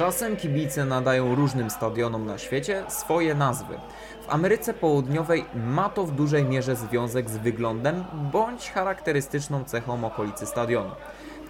Czasem kibice nadają różnym stadionom na świecie swoje nazwy. W Ameryce Południowej ma to w dużej mierze związek z wyglądem bądź charakterystyczną cechą okolicy stadionu.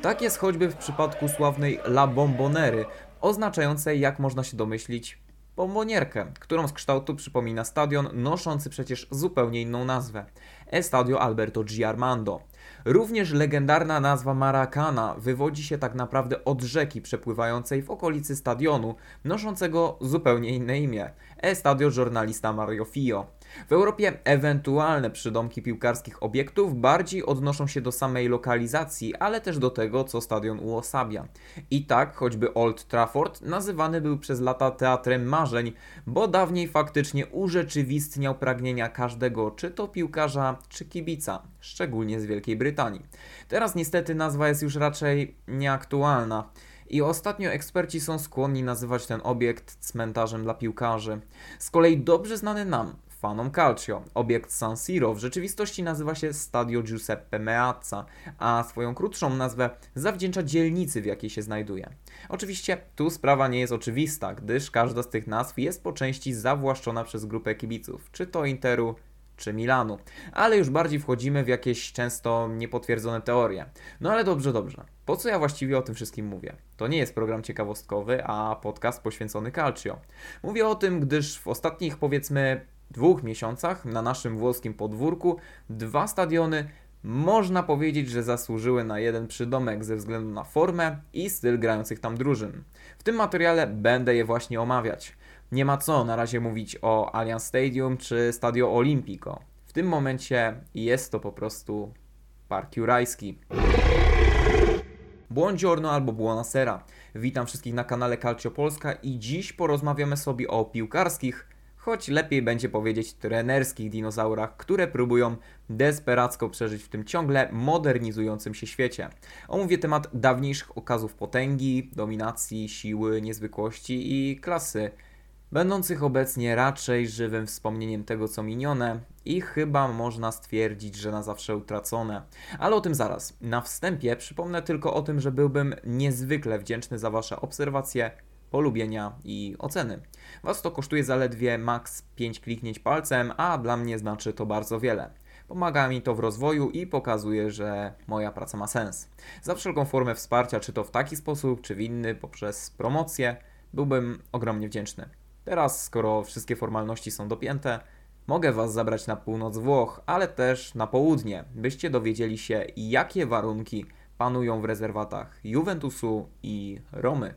Tak jest choćby w przypadku sławnej La Bombonery, oznaczającej, jak można się domyślić, bombonierkę, którą z kształtu przypomina stadion noszący przecież zupełnie inną nazwę Estadio Alberto G. Armando. Również legendarna nazwa Maracana wywodzi się tak naprawdę od rzeki przepływającej w okolicy stadionu, noszącego zupełnie inne imię Estadio Jornalista Mario Fio. W Europie ewentualne przydomki piłkarskich obiektów bardziej odnoszą się do samej lokalizacji, ale też do tego, co stadion uosabia. I tak choćby Old Trafford nazywany był przez lata teatrem marzeń, bo dawniej faktycznie urzeczywistniał pragnienia każdego, czy to piłkarza, czy kibica, szczególnie z Wielkiej Brytanii. Teraz niestety nazwa jest już raczej nieaktualna. I ostatnio eksperci są skłonni nazywać ten obiekt cmentarzem dla piłkarzy. Z kolei dobrze znany nam, fanom Calcio. Obiekt San Siro w rzeczywistości nazywa się Stadio Giuseppe Meazza, a swoją krótszą nazwę zawdzięcza dzielnicy, w jakiej się znajduje. Oczywiście tu sprawa nie jest oczywista, gdyż każda z tych nazw jest po części zawłaszczona przez grupę kibiców, czy to Interu, czy Milanu. Ale już bardziej wchodzimy w jakieś często niepotwierdzone teorie. No ale dobrze, dobrze. Po co ja właściwie o tym wszystkim mówię? To nie jest program ciekawostkowy, a podcast poświęcony Calcio. Mówię o tym, gdyż w ostatnich powiedzmy dwóch miesiącach na naszym włoskim podwórku dwa stadiony można powiedzieć, że zasłużyły na jeden przydomek ze względu na formę i styl grających tam drużyn. W tym materiale będę je właśnie omawiać. Nie ma co na razie mówić o Allianz Stadium czy Stadio Olimpico. W tym momencie jest to po prostu Park Jurajski. Buongiorno albo buonasera. Witam wszystkich na kanale Calcio Polska i dziś porozmawiamy sobie o piłkarskich, choć lepiej będzie powiedzieć trenerskich dinozaurach, które próbują desperacko przeżyć w tym ciągle modernizującym się świecie. Omówię temat dawniejszych okazów potęgi, dominacji, siły, niezwykłości i klasy, będących obecnie raczej żywym wspomnieniem tego, co minione i chyba można stwierdzić, że na zawsze utracone. Ale o tym zaraz. Na wstępie przypomnę tylko o tym, że byłbym niezwykle wdzięczny za Wasze obserwacje, polubienia i oceny. Was to kosztuje zaledwie maks 5 kliknięć palcem, a dla mnie znaczy to bardzo wiele. Pomaga mi to w rozwoju i pokazuje, że moja praca ma sens. Za wszelką formę wsparcia, czy to w taki sposób, czy w inny, poprzez promocję, byłbym ogromnie wdzięczny. Teraz, skoro wszystkie formalności są dopięte, mogę Was zabrać na północ Włoch, ale też na południe, byście dowiedzieli się, jakie warunki panują w rezerwatach Juventusu i Romy.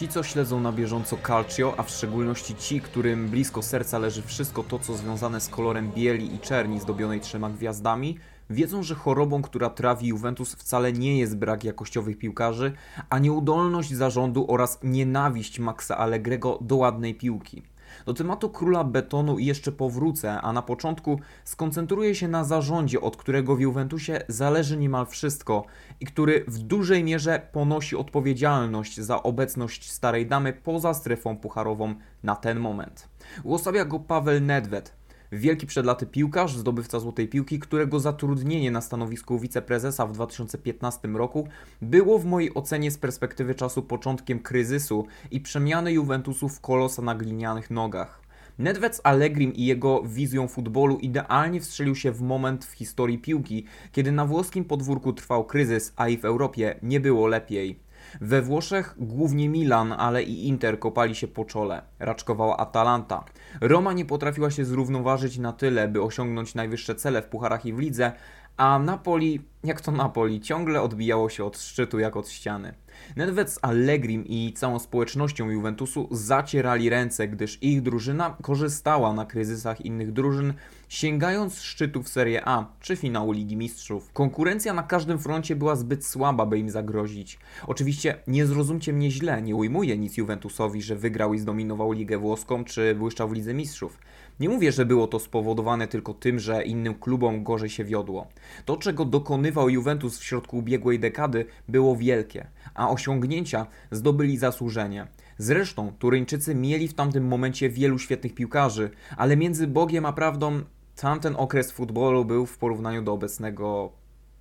Ci, co śledzą na bieżąco Calcio, a w szczególności ci, którym blisko serca leży wszystko to, co związane z kolorem bieli i czerni zdobionej trzema gwiazdami, wiedzą, że chorobą, która trawi Juventus wcale nie jest brak jakościowych piłkarzy, a nieudolność zarządu oraz nienawiść Maxa Allegrego do ładnej piłki. Do tematu króla betonu jeszcze powrócę, a na początku skoncentruję się na zarządzie, od którego w Juventusie zależy niemal wszystko i który w dużej mierze ponosi odpowiedzialność za obecność starej damy poza strefą pucharową na ten moment. Uosabia go Paweł Nedved, wielki przed laty piłkarz, zdobywca złotej piłki, którego zatrudnienie na stanowisku wiceprezesa w 2015 roku było w mojej ocenie z perspektywy czasu początkiem kryzysu i przemiany Juventusu w kolosa na glinianych nogach. Nedved z Allegrim i jego wizją futbolu idealnie wstrzelił się w moment w historii piłki, kiedy na włoskim podwórku trwał kryzys, a i w Europie nie było lepiej. We Włoszech głównie Milan, ale i Inter kopali się po czole. Raczkowała Atalanta. Roma nie potrafiła się zrównoważyć na tyle, by osiągnąć najwyższe cele w pucharach i w lidze, a Napoli, jak to Napoli, ciągle odbijało się od szczytu jak od ściany. Nedved z Allegrim i całą społecznością Juventusu zacierali ręce, gdyż ich drużyna korzystała na kryzysach innych drużyn, sięgając szczytów Serie A czy finału Ligi Mistrzów. Konkurencja na każdym froncie była zbyt słaba, by im zagrozić. Oczywiście nie zrozumcie mnie źle, nie ujmuję nic Juventusowi, że wygrał i zdominował Ligę Włoską czy błyszczał w Lidze Mistrzów. Nie mówię, że było to spowodowane tylko tym, że innym klubom gorzej się wiodło. To, czego dokonywał Juventus w środku ubiegłej dekady, było wielkie, a osiągnięcia zdobyli zasłużenie. Zresztą Turyńczycy mieli w tamtym momencie wielu świetnych piłkarzy, ale między Bogiem a prawdą tamten okres futbolu był w porównaniu do obecnego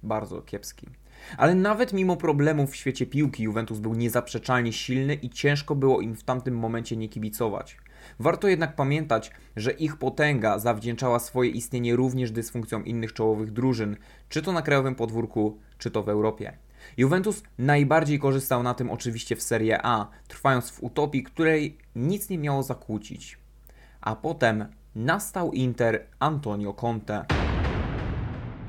bardzo kiepski. Ale nawet mimo problemów w świecie piłki, Juventus był niezaprzeczalnie silny i ciężko było im w tamtym momencie nie kibicować. Warto jednak pamiętać, że ich potęga zawdzięczała swoje istnienie również dysfunkcjom innych czołowych drużyn, czy to na krajowym podwórku, czy to w Europie. Juventus najbardziej korzystał na tym oczywiście w Serie A, trwając w utopii, której nic nie miało zakłócić. A potem nastał Inter Antonio Conte.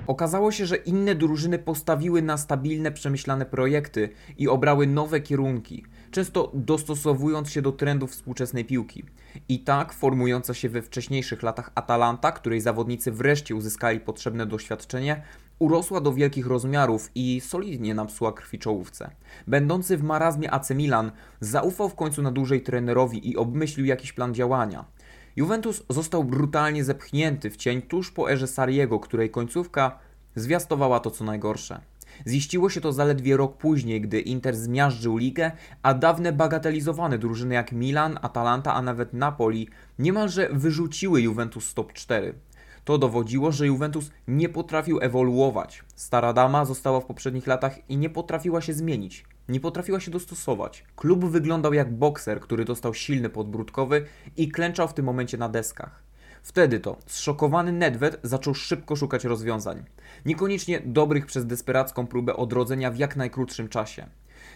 Okazało się, że inne drużyny postawiły na stabilne, przemyślane projekty i obrały nowe kierunki, często dostosowując się do trendów współczesnej piłki. I tak formująca się we wcześniejszych latach Atalanta, której zawodnicy wreszcie uzyskali potrzebne doświadczenie, urosła do wielkich rozmiarów i solidnie napsuła krwi czołówce. Będący w marazmie AC Milan zaufał w końcu na dłużej trenerowi i obmyślił jakiś plan działania. Juventus został brutalnie zepchnięty w cień tuż po erze Sariego, której końcówka zwiastowała to co najgorsze. Ziściło się to zaledwie rok później, gdy Inter zmiażdżył ligę, a dawne bagatelizowane drużyny jak Milan, Atalanta, a nawet Napoli niemalże wyrzuciły Juventus z top 4. To dowodziło, że Juventus nie potrafił ewoluować. Stara dama została w poprzednich latach i nie potrafiła się zmienić. Nie potrafiła się dostosować. Klub wyglądał jak bokser, który dostał silny podbródkowy i klęczał w tym momencie na deskach. Wtedy to zszokowany Nedved zaczął szybko szukać rozwiązań. Niekoniecznie dobrych przez desperacką próbę odrodzenia w jak najkrótszym czasie.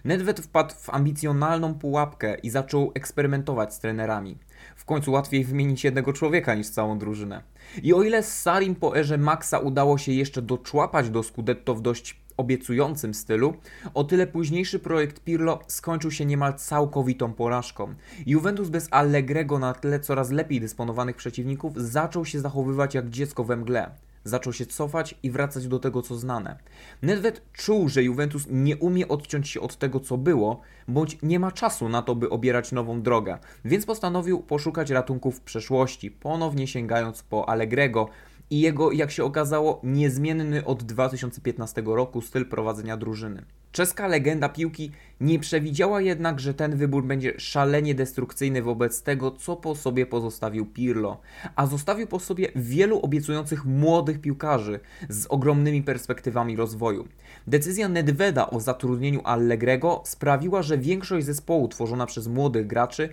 Nedved wpadł w ambicjonalną pułapkę i zaczął eksperymentować z trenerami. W końcu łatwiej wymienić jednego człowieka niż całą drużynę. I o ile z Sarim po erze Maxa udało się jeszcze doczłapać do Scudetto w dość obiecującym stylu, o tyle późniejszy projekt Pirlo skończył się niemal całkowitą porażką. Juventus bez Allegrego na tle coraz lepiej dysponowanych przeciwników zaczął się zachowywać jak dziecko we mgle. Zaczął się cofać i wracać do tego, co znane. Nedved czuł, że Juventus nie umie odciąć się od tego, co było, bądź nie ma czasu na to, by obierać nową drogę, więc postanowił poszukać ratunku w przeszłości, ponownie sięgając po Allegrego, i jego, jak się okazało, niezmienny od 2015 roku styl prowadzenia drużyny. Czeska legenda piłki nie przewidziała jednak, że ten wybór będzie szalenie destrukcyjny wobec tego, co po sobie pozostawił Pirlo, a zostawił po sobie wielu obiecujących młodych piłkarzy z ogromnymi perspektywami rozwoju. Decyzja Nedveda o zatrudnieniu Allegrego sprawiła, że większość zespołu tworzona przez młodych graczy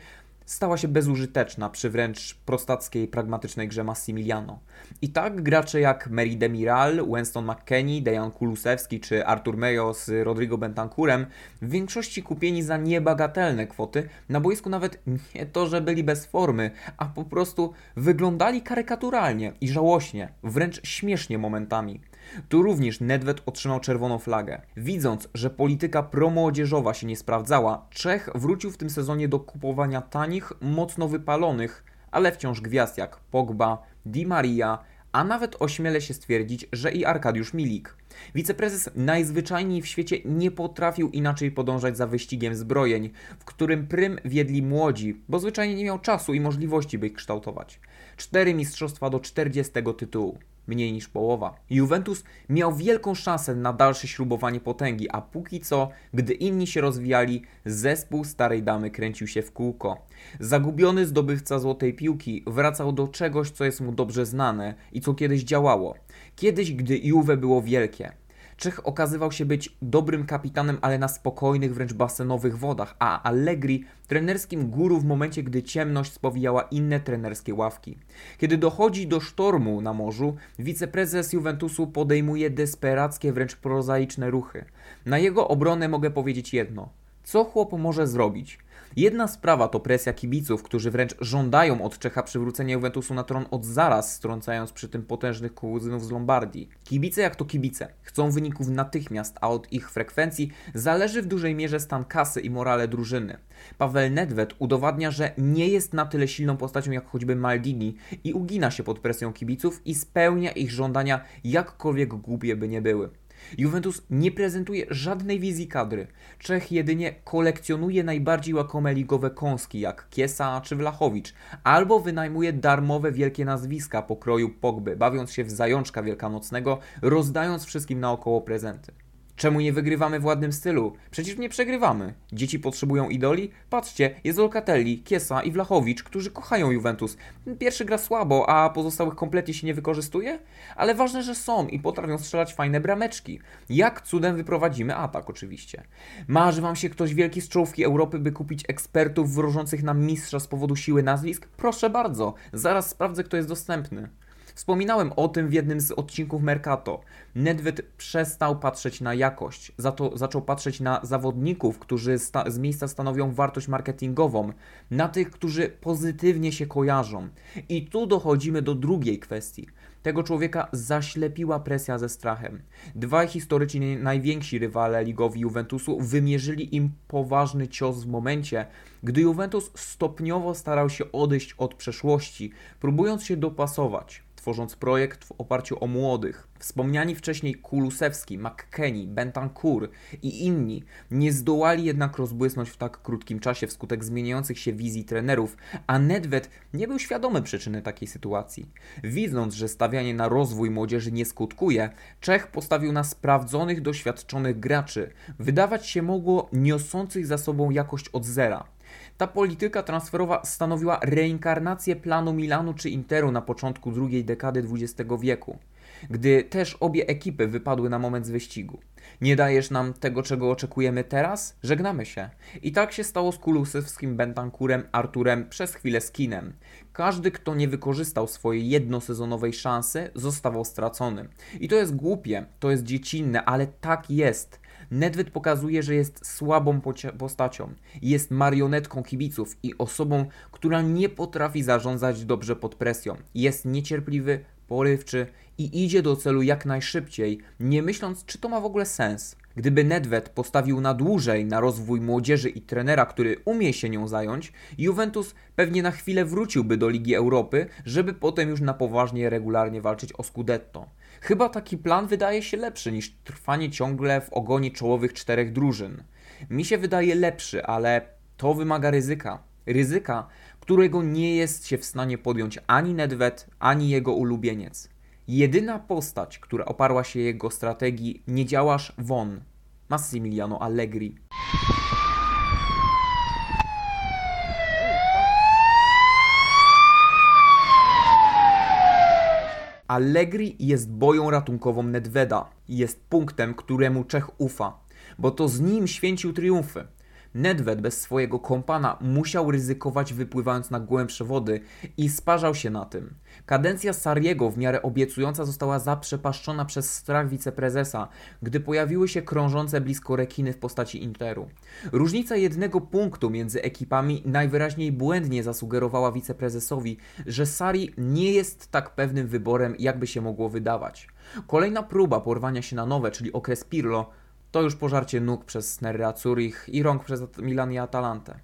stała się bezużyteczna przy wręcz prostackiej, pragmatycznej grze Massimiliano. I tak gracze jak Mary Demiral, Winston McKenney, Dejan Kulusewski czy Artur Mejo z Rodrigo Bentancurem w większości kupieni za niebagatelne kwoty, na boisku nawet nie to, że byli bez formy, a po prostu wyglądali karykaturalnie i żałośnie, wręcz śmiesznie momentami. Tu również Nedved otrzymał czerwoną flagę. Widząc, że polityka promłodzieżowa się nie sprawdzała, Czech wrócił w tym sezonie do kupowania tanich, mocno wypalonych, ale wciąż gwiazd jak Pogba, Di Maria, a nawet ośmielę się stwierdzić, że i Arkadiusz Milik. Wiceprezes najzwyczajniej w świecie nie potrafił inaczej podążać za wyścigiem zbrojeń, w którym prym wiedli młodzi, bo zwyczajnie nie miał czasu i możliwości, by ich kształtować. Cztery mistrzostwa do 40 tytułu mniej niż połowa. Juventus miał wielką szansę na dalsze śrubowanie potęgi, a póki co, gdy inni się rozwijali, zespół starej damy kręcił się w kółko. Zagubiony zdobywca złotej piłki wracał do czegoś, co jest mu dobrze znane i co kiedyś działało. Kiedyś, gdy Juve było wielkie. Czech okazywał się być dobrym kapitanem, ale na spokojnych, wręcz basenowych wodach, a Allegri trenerskim guru w momencie, gdy ciemność spowijała inne trenerskie ławki. Kiedy dochodzi do sztormu na morzu, wiceprezes Juventusu podejmuje desperackie, wręcz prozaiczne ruchy. Na jego obronę mogę powiedzieć jedno. Co chłop może zrobić? Jedna sprawa to presja kibiców, którzy wręcz żądają od Czecha przywrócenia Juventusu na tron od zaraz, strącając przy tym potężnych kuzynów z Lombardii. Kibice jak to kibice, chcą wyników natychmiast, a od ich frekwencji zależy w dużej mierze stan kasy i morale drużyny. Paweł Nedved udowadnia, że nie jest na tyle silną postacią jak choćby Maldini i ugina się pod presją kibiców i spełnia ich żądania jakkolwiek głupie by nie były. Juventus nie prezentuje żadnej wizji kadry. Czech jedynie kolekcjonuje najbardziej łakome ligowe kąski jak Kiesa czy Wlachowicz, albo wynajmuje darmowe wielkie nazwiska pokroju Pogby, bawiąc się w zajączka wielkanocnego, rozdając wszystkim naokoło prezenty. Czemu nie wygrywamy w ładnym stylu? Przecież nie przegrywamy. Dzieci potrzebują idoli? Patrzcie, jest Olkatelli, Kiesa i Wlachowicz, którzy kochają Juventus. Pierwszy gra słabo, a pozostałych kompletnie się nie wykorzystuje? Ale ważne, że są i potrafią strzelać fajne brameczki. Jak cudem wyprowadzimy atak oczywiście. Marzy wam się ktoś wielki z czołówki Europy, by kupić ekspertów wróżących nam mistrza z powodu siły nazwisk? Proszę bardzo, zaraz sprawdzę kto jest dostępny. Wspominałem o tym w jednym z odcinków Mercato. Nedved przestał patrzeć na jakość, za to zaczął patrzeć na zawodników, którzy z miejsca stanowią wartość marketingową, na tych, którzy pozytywnie się kojarzą. I tu dochodzimy do drugiej kwestii. Tego człowieka zaślepiła presja ze strachem. Dwaj historycznie najwięksi rywale ligowi Juventusu wymierzyli im poważny cios w momencie, gdy Juventus stopniowo starał się odejść od przeszłości, próbując się dopasować tworząc projekt w oparciu o młodych. Wspomniani wcześniej Kulusewski, McKennie, Bentancur i inni nie zdołali jednak rozbłysnąć w tak krótkim czasie wskutek zmieniających się wizji trenerów, a Nedved nie był świadomy przyczyny takiej sytuacji. Widząc, że stawianie na rozwój młodzieży nie skutkuje, Czech postawił na sprawdzonych, doświadczonych graczy, wydawać się mogło niosących za sobą jakość od zera. Ta polityka transferowa stanowiła reinkarnację planu Milanu czy Interu na początku drugiej dekady XX wieku, gdy też obie ekipy wypadły na moment z wyścigu. Nie dajesz nam tego, czego oczekujemy teraz? Żegnamy się. I tak się stało z Kulusewskim, Bentankurem, Arturem, przez chwilę z Kinem. Każdy, kto nie wykorzystał swojej jednosezonowej szansy, zostawał stracony. I to jest głupie, to jest dziecinne, ale tak jest. Nedved pokazuje, że jest słabą postacią, jest marionetką kibiców i osobą, która nie potrafi zarządzać dobrze pod presją. Jest niecierpliwy, porywczy i idzie do celu jak najszybciej, nie myśląc, czy to ma w ogóle sens. Gdyby Nedved postawił na dłużej na rozwój młodzieży i trenera, który umie się nią zająć, Juventus pewnie na chwilę wróciłby do Ligi Europy, żeby potem już na poważnie regularnie walczyć o Scudetto. Chyba taki plan wydaje się lepszy niż trwanie ciągle w ogonie czołowych czterech drużyn. Mi się wydaje lepszy, ale to wymaga ryzyka. Ryzyka, którego nie jest się w stanie podjąć ani Nedved, ani jego ulubieniec. Jedyna postać, która oparła się jego strategii nie działasz won, Massimiliano Allegri. Allegri jest boją ratunkową Nedveda jest punktem, któremu Czech ufa, bo to z nim święcił triumfy. Nedved bez swojego kompana musiał ryzykować wypływając na głębsze wody i sparzał się na tym. Kadencja Sariego w miarę obiecująca została zaprzepaszczona przez strach wiceprezesa, gdy pojawiły się krążące blisko rekiny w postaci Interu. Różnica jednego punktu między ekipami najwyraźniej błędnie zasugerowała wiceprezesowi, że Sari nie jest tak pewnym wyborem, jakby się mogło wydawać. Kolejna próba porwania się na nowe, czyli okres Pirlo, to już pożarcie nóg przez Nerra Zurich i rąk przez Milan i Atalantę.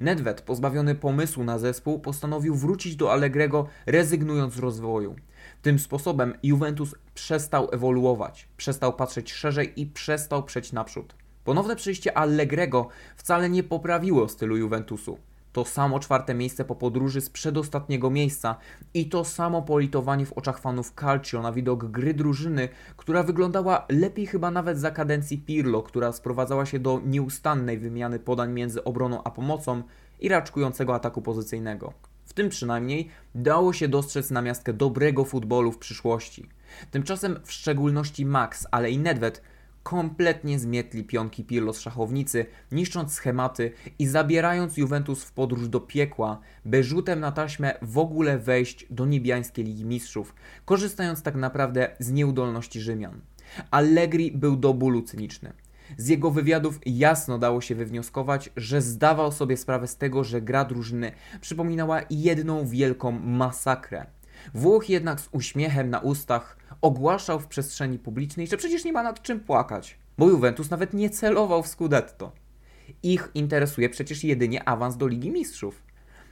Nedved, pozbawiony pomysłu na zespół, postanowił wrócić do Allegrego, rezygnując z rozwoju. Tym sposobem Juventus przestał ewoluować, przestał patrzeć szerzej i przestał przejść naprzód. Ponowne przyjście Allegrego wcale nie poprawiło stylu Juventusu. To samo czwarte miejsce po podróży z przedostatniego miejsca i to samo politowanie w oczach fanów Calcio na widok gry drużyny, która wyglądała lepiej chyba nawet za kadencji Pirlo, która sprowadzała się do nieustannej wymiany podań między obroną a pomocą i raczkującego ataku pozycyjnego. W tym przynajmniej dało się dostrzec namiastkę dobrego futbolu w przyszłości. Tymczasem w szczególności Max, ale i Nedved kompletnie zmietli pionki Pirlo z szachownicy, niszcząc schematy i zabierając Juventus w podróż do piekła, by rzutem na taśmę w ogóle wejść do niebiańskiej Ligi Mistrzów, korzystając tak naprawdę z nieudolności Rzymian. Allegri był do bólu cyniczny. Z jego wywiadów jasno dało się wywnioskować, że zdawał sobie sprawę z tego, że gra drużyny przypominała jedną wielką masakrę. Włoch jednak z uśmiechem na ustach ogłaszał w przestrzeni publicznej, że przecież nie ma nad czym płakać, bo Juventus nawet nie celował w Scudetto. Ich interesuje przecież jedynie awans do Ligi Mistrzów.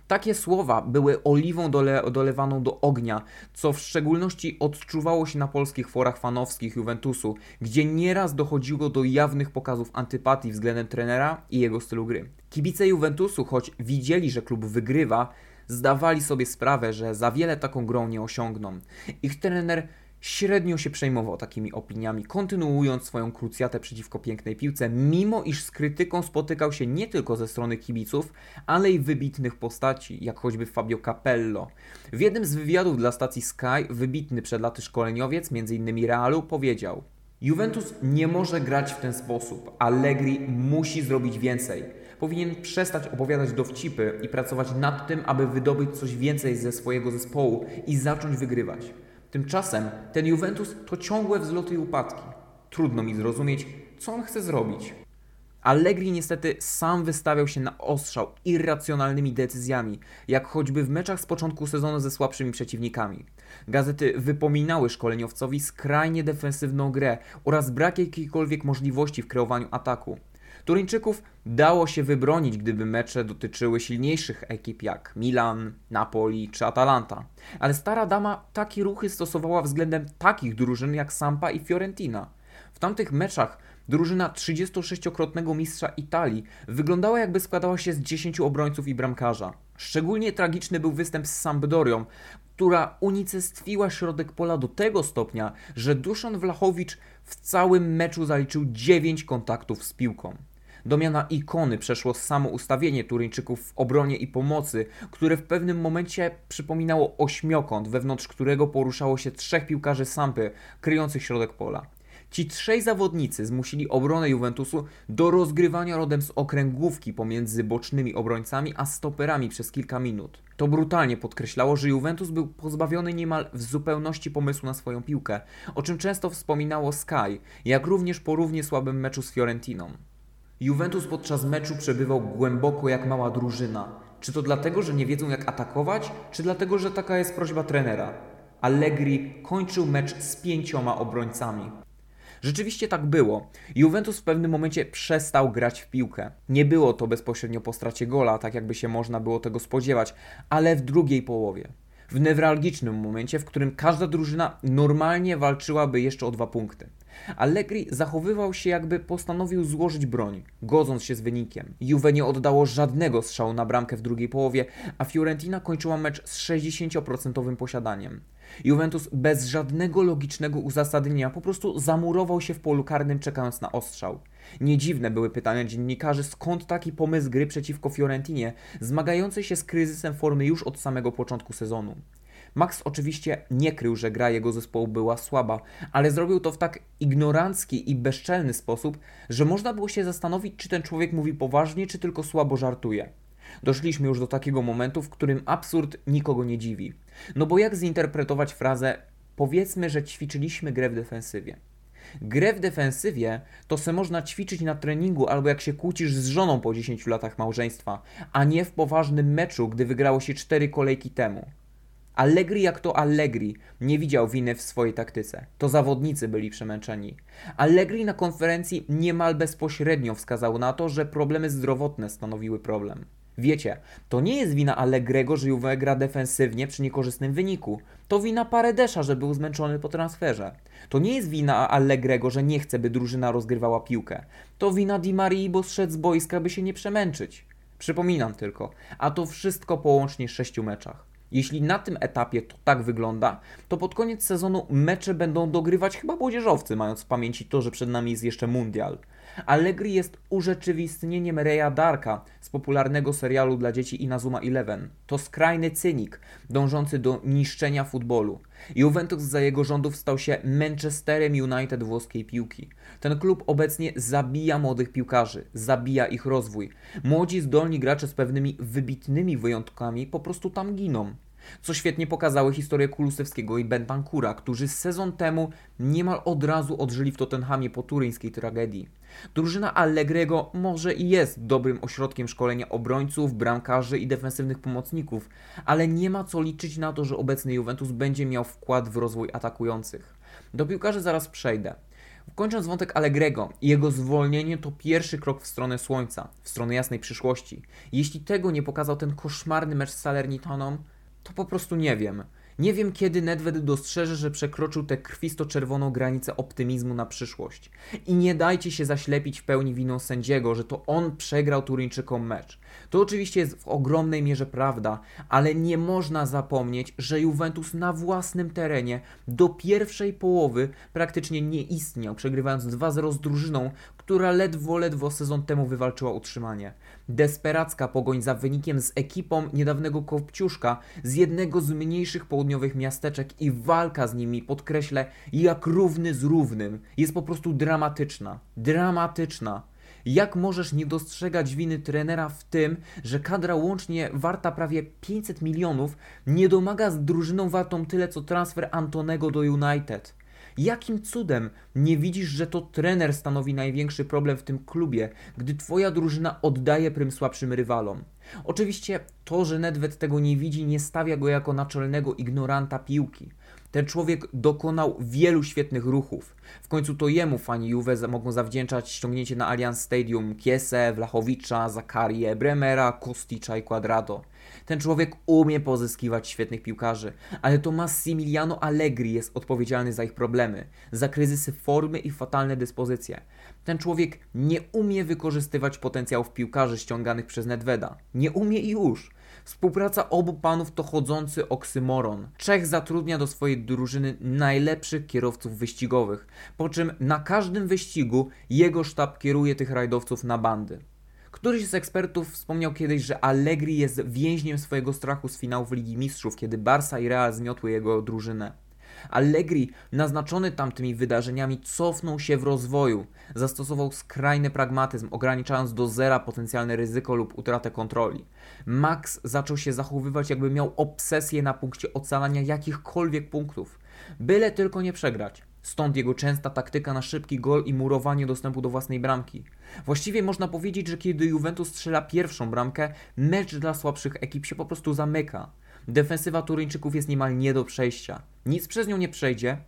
Takie słowa były oliwą dole, dolewaną do ognia, co w szczególności odczuwało się na polskich forach fanowskich Juventusu, gdzie nieraz dochodziło do jawnych pokazów antypatii względem trenera i jego stylu gry. Kibice Juventusu, choć widzieli, że klub wygrywa, zdawali sobie sprawę, że za wiele taką grą nie osiągną. Ich trener średnio się przejmował takimi opiniami, kontynuując swoją krucjatę przeciwko pięknej piłce, mimo iż z krytyką spotykał się nie tylko ze strony kibiców, ale i wybitnych postaci, jak choćby Fabio Capello. W jednym z wywiadów dla stacji Sky wybitny przed laty szkoleniowiec, m.in. Realu, powiedział Juventus nie może grać w ten sposób. Allegri musi zrobić więcej. Powinien przestać opowiadać dowcipy i pracować nad tym, aby wydobyć coś więcej ze swojego zespołu i zacząć wygrywać. Tymczasem ten Juventus to ciągłe wzloty i upadki. Trudno mi zrozumieć, co on chce zrobić. Allegri niestety sam wystawiał się na ostrzał irracjonalnymi decyzjami, jak choćby w meczach z początku sezonu ze słabszymi przeciwnikami. Gazety wypominały szkoleniowcowi skrajnie defensywną grę oraz brak jakiejkolwiek możliwości w kreowaniu ataku. Turyńczyków dało się wybronić, gdyby mecze dotyczyły silniejszych ekip jak Milan, Napoli czy Atalanta. Ale stara dama takie ruchy stosowała względem takich drużyn jak Sampa i Fiorentina. W tamtych meczach drużyna 36-krotnego mistrza Italii wyglądała jakby składała się z 10 obrońców i bramkarza. Szczególnie tragiczny był występ z Sampdorią, która unicestwiła środek pola do tego stopnia, że Duszan Wlachowicz w całym meczu zaliczył 9 kontaktów z piłką. Do miana ikony przeszło samo ustawienie Turyńczyków w obronie i pomocy, które w pewnym momencie przypominało ośmiokąt, wewnątrz którego poruszało się trzech piłkarzy Sampy, kryjących środek pola. Ci trzej zawodnicy zmusili obronę Juventusu do rozgrywania rodem z okręgówki pomiędzy bocznymi obrońcami a stoperami przez kilka minut. To brutalnie podkreślało, że Juventus był pozbawiony niemal w zupełności pomysłu na swoją piłkę, o czym często wspominało Sky, jak również po równie słabym meczu z Fiorentiną. Juventus podczas meczu przebywał głęboko jak mała drużyna. Czy to dlatego, że nie wiedzą jak atakować, czy dlatego, że taka jest prośba trenera? Allegri kończył mecz z pięcioma obrońcami. Rzeczywiście tak było. Juventus w pewnym momencie przestał grać w piłkę. Nie było to bezpośrednio po stracie gola, tak jakby się można było tego spodziewać, ale w drugiej połowie. W newralgicznym momencie, w którym każda drużyna normalnie walczyłaby jeszcze o dwa punkty. Allegri zachowywał się jakby postanowił złożyć broń, godząc się z wynikiem. Juve nie oddało żadnego strzału na bramkę w drugiej połowie, a Fiorentina kończyła mecz z 60% posiadaniem. Juventus bez żadnego logicznego uzasadnienia po prostu zamurował się w polu karnym czekając na ostrzał. Nie dziwne były pytania dziennikarzy, skąd taki pomysł gry przeciwko Fiorentinie, zmagającej się z kryzysem formy już od samego początku sezonu. Max oczywiście nie krył, że gra jego zespołu była słaba, ale zrobił to w tak ignorancki i bezczelny sposób, że można było się zastanowić, czy ten człowiek mówi poważnie, czy tylko słabo żartuje. Doszliśmy już do takiego momentu, w którym absurd nikogo nie dziwi. No bo jak zinterpretować frazę powiedzmy, że ćwiczyliśmy grę w defensywie? Grę w defensywie to se można ćwiczyć na treningu albo jak się kłócisz z żoną po 10 latach małżeństwa, a nie w poważnym meczu, gdy wygrało się 4 kolejki temu. Allegri jak to Allegri nie widział winy w swojej taktyce. To zawodnicy byli przemęczeni. Allegri na konferencji niemal bezpośrednio wskazał na to, że problemy zdrowotne stanowiły problem. Wiecie, to nie jest wina Allegrego, że Juve gra defensywnie przy niekorzystnym wyniku. To wina Paredesza, że był zmęczony po transferze. To nie jest wina Allegrego, że nie chce, by drużyna rozgrywała piłkę. To wina Di Marii, bo zszedł z boiska, by się nie przemęczyć. Przypominam tylko, a to wszystko po łącznie sześciu meczach. Jeśli na tym etapie to tak wygląda, to pod koniec sezonu mecze będą dogrywać chyba młodzieżowcy, mając w pamięci to, że przed nami jest jeszcze mundial. Allegri jest urzeczywistnieniem Reya Darka z popularnego serialu dla dzieci Inazuma Eleven. To skrajny cynik, dążący do niszczenia futbolu. Juventus za jego rządów stał się Manchesterem United włoskiej piłki. Ten klub obecnie zabija młodych piłkarzy, zabija ich rozwój. Młodzi, zdolni gracze z pewnymi wybitnymi wyjątkami po prostu tam giną. Co świetnie pokazały historie Kulusewskiego i Bentancura, którzy sezon temu niemal od razu odżyli w Tottenhamie po turyńskiej tragedii. Drużyna Allegrego może i jest dobrym ośrodkiem szkolenia obrońców, bramkarzy i defensywnych pomocników, ale nie ma co liczyć na to, że obecny Juventus będzie miał wkład w rozwój atakujących. Do piłkarzy zaraz przejdę. Kończąc wątek Allegrego, jego zwolnienie to pierwszy krok w stronę słońca, w stronę jasnej przyszłości. Jeśli tego nie pokazał ten koszmarny mecz z Salernitaną, to po prostu nie wiem. Nie wiem, kiedy Nedved dostrzeże, że przekroczył tę krwisto-czerwoną granicę optymizmu na przyszłość. I nie dajcie się zaślepić w pełni winą sędziego, że to on przegrał Turyńczykom mecz. To oczywiście jest w ogromnej mierze prawda, ale nie można zapomnieć, że Juventus na własnym terenie do pierwszej połowy praktycznie nie istniał, przegrywając 2-0 z drużyną, która ledwo, ledwo sezon temu wywalczyła utrzymanie. Desperacka pogoń za wynikiem z ekipą niedawnego Kopciuszka z jednego z mniejszych południowych miasteczek i walka z nimi, podkreślę, jak równy z równym, jest po prostu dramatyczna. Dramatyczna. Jak możesz nie dostrzegać winy trenera w tym, że kadra łącznie warta prawie 500 milionów nie domaga z drużyną wartą tyle co transfer Antonego do United? Jakim cudem nie widzisz, że to trener stanowi największy problem w tym klubie, gdy twoja drużyna oddaje prym słabszym rywalom? Oczywiście to, że Nedved tego nie widzi, nie stawia go jako naczelnego ignoranta piłki. Ten człowiek dokonał wielu świetnych ruchów. W końcu to jemu fani Juve mogą zawdzięczać ściągnięcie na Allianz Stadium Kiese, Wlachowicza, Zakarię, Bremera, Kosticza i Quadrado. Ten człowiek umie pozyskiwać świetnych piłkarzy, ale to Massimiliano Allegri jest odpowiedzialny za ich problemy, za kryzysy formy i fatalne dyspozycje. Ten człowiek nie umie wykorzystywać potencjałów piłkarzy ściąganych przez Nedveda. Nie umie i już. Współpraca obu panów to chodzący oksymoron. Czech zatrudnia do swojej drużyny najlepszych kierowców wyścigowych, po czym na każdym wyścigu jego sztab kieruje tych rajdowców na bandy. Któryś z ekspertów wspomniał kiedyś, że Allegri jest więźniem swojego strachu z finałów Ligi Mistrzów, kiedy Barca i Real zmiotły jego drużynę. Allegri, naznaczony tamtymi wydarzeniami, cofnął się w rozwoju. Zastosował skrajny pragmatyzm, ograniczając do zera potencjalne ryzyko lub utratę kontroli. Max zaczął się zachowywać, jakby miał obsesję na punkcie ocalania jakichkolwiek punktów. Byle tylko nie przegrać. Stąd jego częsta taktyka na szybki gol i murowanie dostępu do własnej bramki. Właściwie można powiedzieć, że kiedy Juventus strzela pierwszą bramkę, mecz dla słabszych ekip się po prostu zamyka. Defensywa Turyńczyków jest niemal nie do przejścia. Nic przez nią nie przejdzie,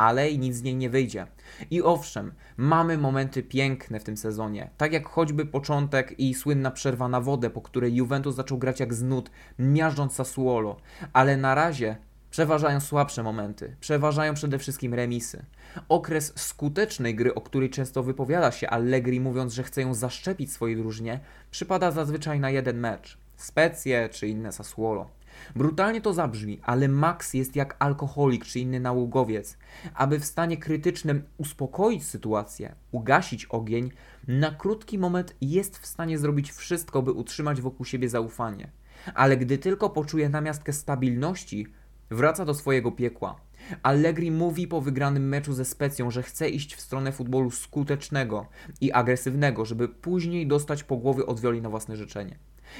ale i nic z niej nie wyjdzie. I owszem, mamy momenty piękne w tym sezonie, tak jak choćby początek i słynna przerwa na wodę, po której Juventus zaczął grać jak z nut, miażdżąc Sassuolo, ale na razie Przeważają słabsze momenty, przeważają przede wszystkim remisy. Okres skutecznej gry, o której często wypowiada się Allegri mówiąc, że chce ją zaszczepić swojej drużynie, przypada zazwyczaj na jeden mecz. Specje czy inne Sassuolo. Brutalnie to zabrzmi, ale Max jest jak alkoholik czy inny nałogowiec. Aby w stanie krytycznym uspokoić sytuację, ugasić ogień, na krótki moment jest w stanie zrobić wszystko, by utrzymać wokół siebie zaufanie. Ale gdy tylko poczuje namiastkę stabilności, wraca do swojego piekła. Allegri mówi po wygranym meczu ze Specją, że chce iść w stronę futbolu skutecznego i agresywnego, żeby później dostać po głowie od wioli na własne życzenie.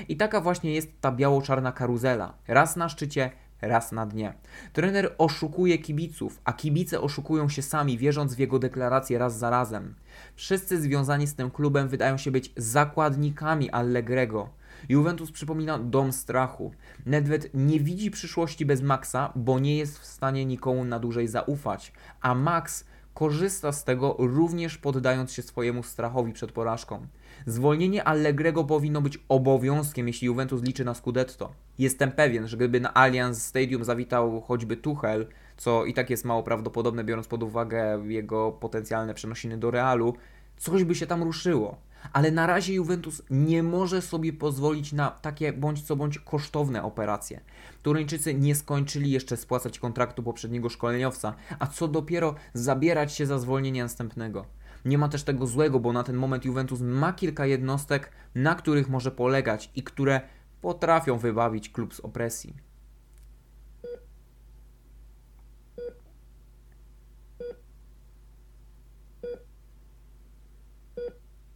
I taka właśnie jest ta biało-czarna karuzela. Raz na szczycie, raz na dnie. Trener oszukuje kibiców, a kibice oszukują się sami, wierząc w jego deklaracje raz za razem. Wszyscy związani z tym klubem wydają się być zakładnikami Allegrego. Juventus przypomina dom strachu. Nedved nie widzi przyszłości bez Maxa, bo nie jest w stanie nikomu na dłużej zaufać, a Max korzysta z tego również poddając się swojemu strachowi przed porażką. Zwolnienie Allegrego powinno być obowiązkiem, jeśli Juventus liczy na Scudetto. Jestem pewien, że gdyby na Allianz Stadium zawitał choćby Tuchel, co i tak jest mało prawdopodobne biorąc pod uwagę jego potencjalne przenosiny do Realu, coś by się tam ruszyło. Ale na razie Juventus nie może sobie pozwolić na takie bądź co bądź kosztowne operacje. Turyńczycy nie skończyli jeszcze spłacać kontraktu poprzedniego szkoleniowca, a co dopiero zabierać się za zwolnienie następnego. Nie ma też tego złego, bo na ten moment Juventus ma kilka jednostek, na których może polegać i które potrafią wybawić klub z opresji.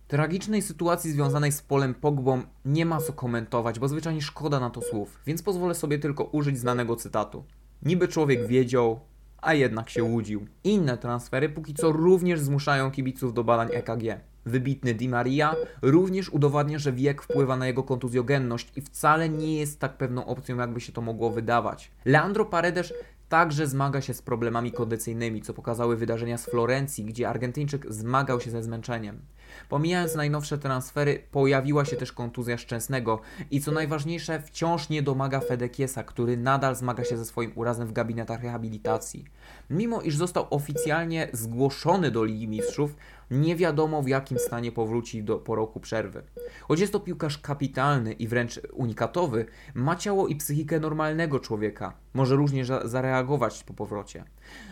Tragicznej sytuacji związanej z Polem Pogbą nie ma co komentować, bo zwyczajnie szkoda na to słów, więc pozwolę sobie tylko użyć znanego cytatu. Niby człowiek wiedział, a jednak się łudził. Inne transfery póki co również zmuszają kibiców do badań EKG. Wybitny Di Maria również udowadnia, że wiek wpływa na jego kontuzjogenność i wcale nie jest tak pewną opcją, jakby się to mogło wydawać. Leandro Paredes także zmaga się z problemami kondycyjnymi, co pokazały wydarzenia z Florencji, gdzie Argentyńczyk zmagał się ze zmęczeniem. Pomijając najnowsze transfery, pojawiła się też kontuzja Szczęsnego i co najważniejsze, wciąż nie domaga Fedekiesa, który nadal zmaga się ze swoim urazem w gabinetach rehabilitacji. Mimo iż został oficjalnie zgłoszony do Ligi Mistrzów, nie wiadomo w jakim stanie powróci do, po roku przerwy. Choć jest to piłkarz kapitalny i wręcz unikatowy, ma ciało i psychikę normalnego człowieka. Może różnie zareagować po powrocie.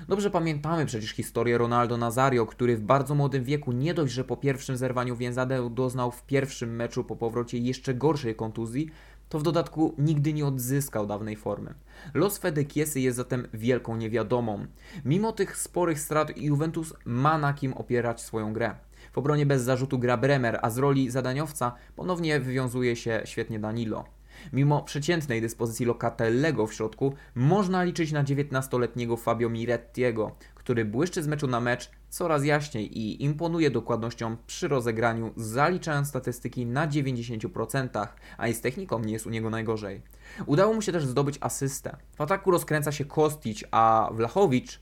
Dobrze pamiętamy przecież historię Ronaldo Nazario, który w bardzo młodym wieku nie dość, że po pierwszym zerwaniu więzadeł doznał w pierwszym meczu po powrocie jeszcze gorszej kontuzji, to w dodatku nigdy nie odzyskał dawnej formy. Los Fedekiesy jest zatem wielką niewiadomą. Mimo tych sporych strat Juventus ma na kim opierać swoją grę. W obronie bez zarzutu gra Bremer, a z roli zadaniowca ponownie wywiązuje się świetnie Danilo. Mimo przeciętnej dyspozycji Locatellego w środku, można liczyć na 19-letniego Fabio Mirettiego, który błyszczy z meczu na mecz coraz jaśniej i imponuje dokładnością przy rozegraniu, zaliczając statystyki na 90%, a i z techniką nie jest u niego najgorzej. Udało mu się też zdobyć asystę. W ataku rozkręca się Kostić, a Wlachowicz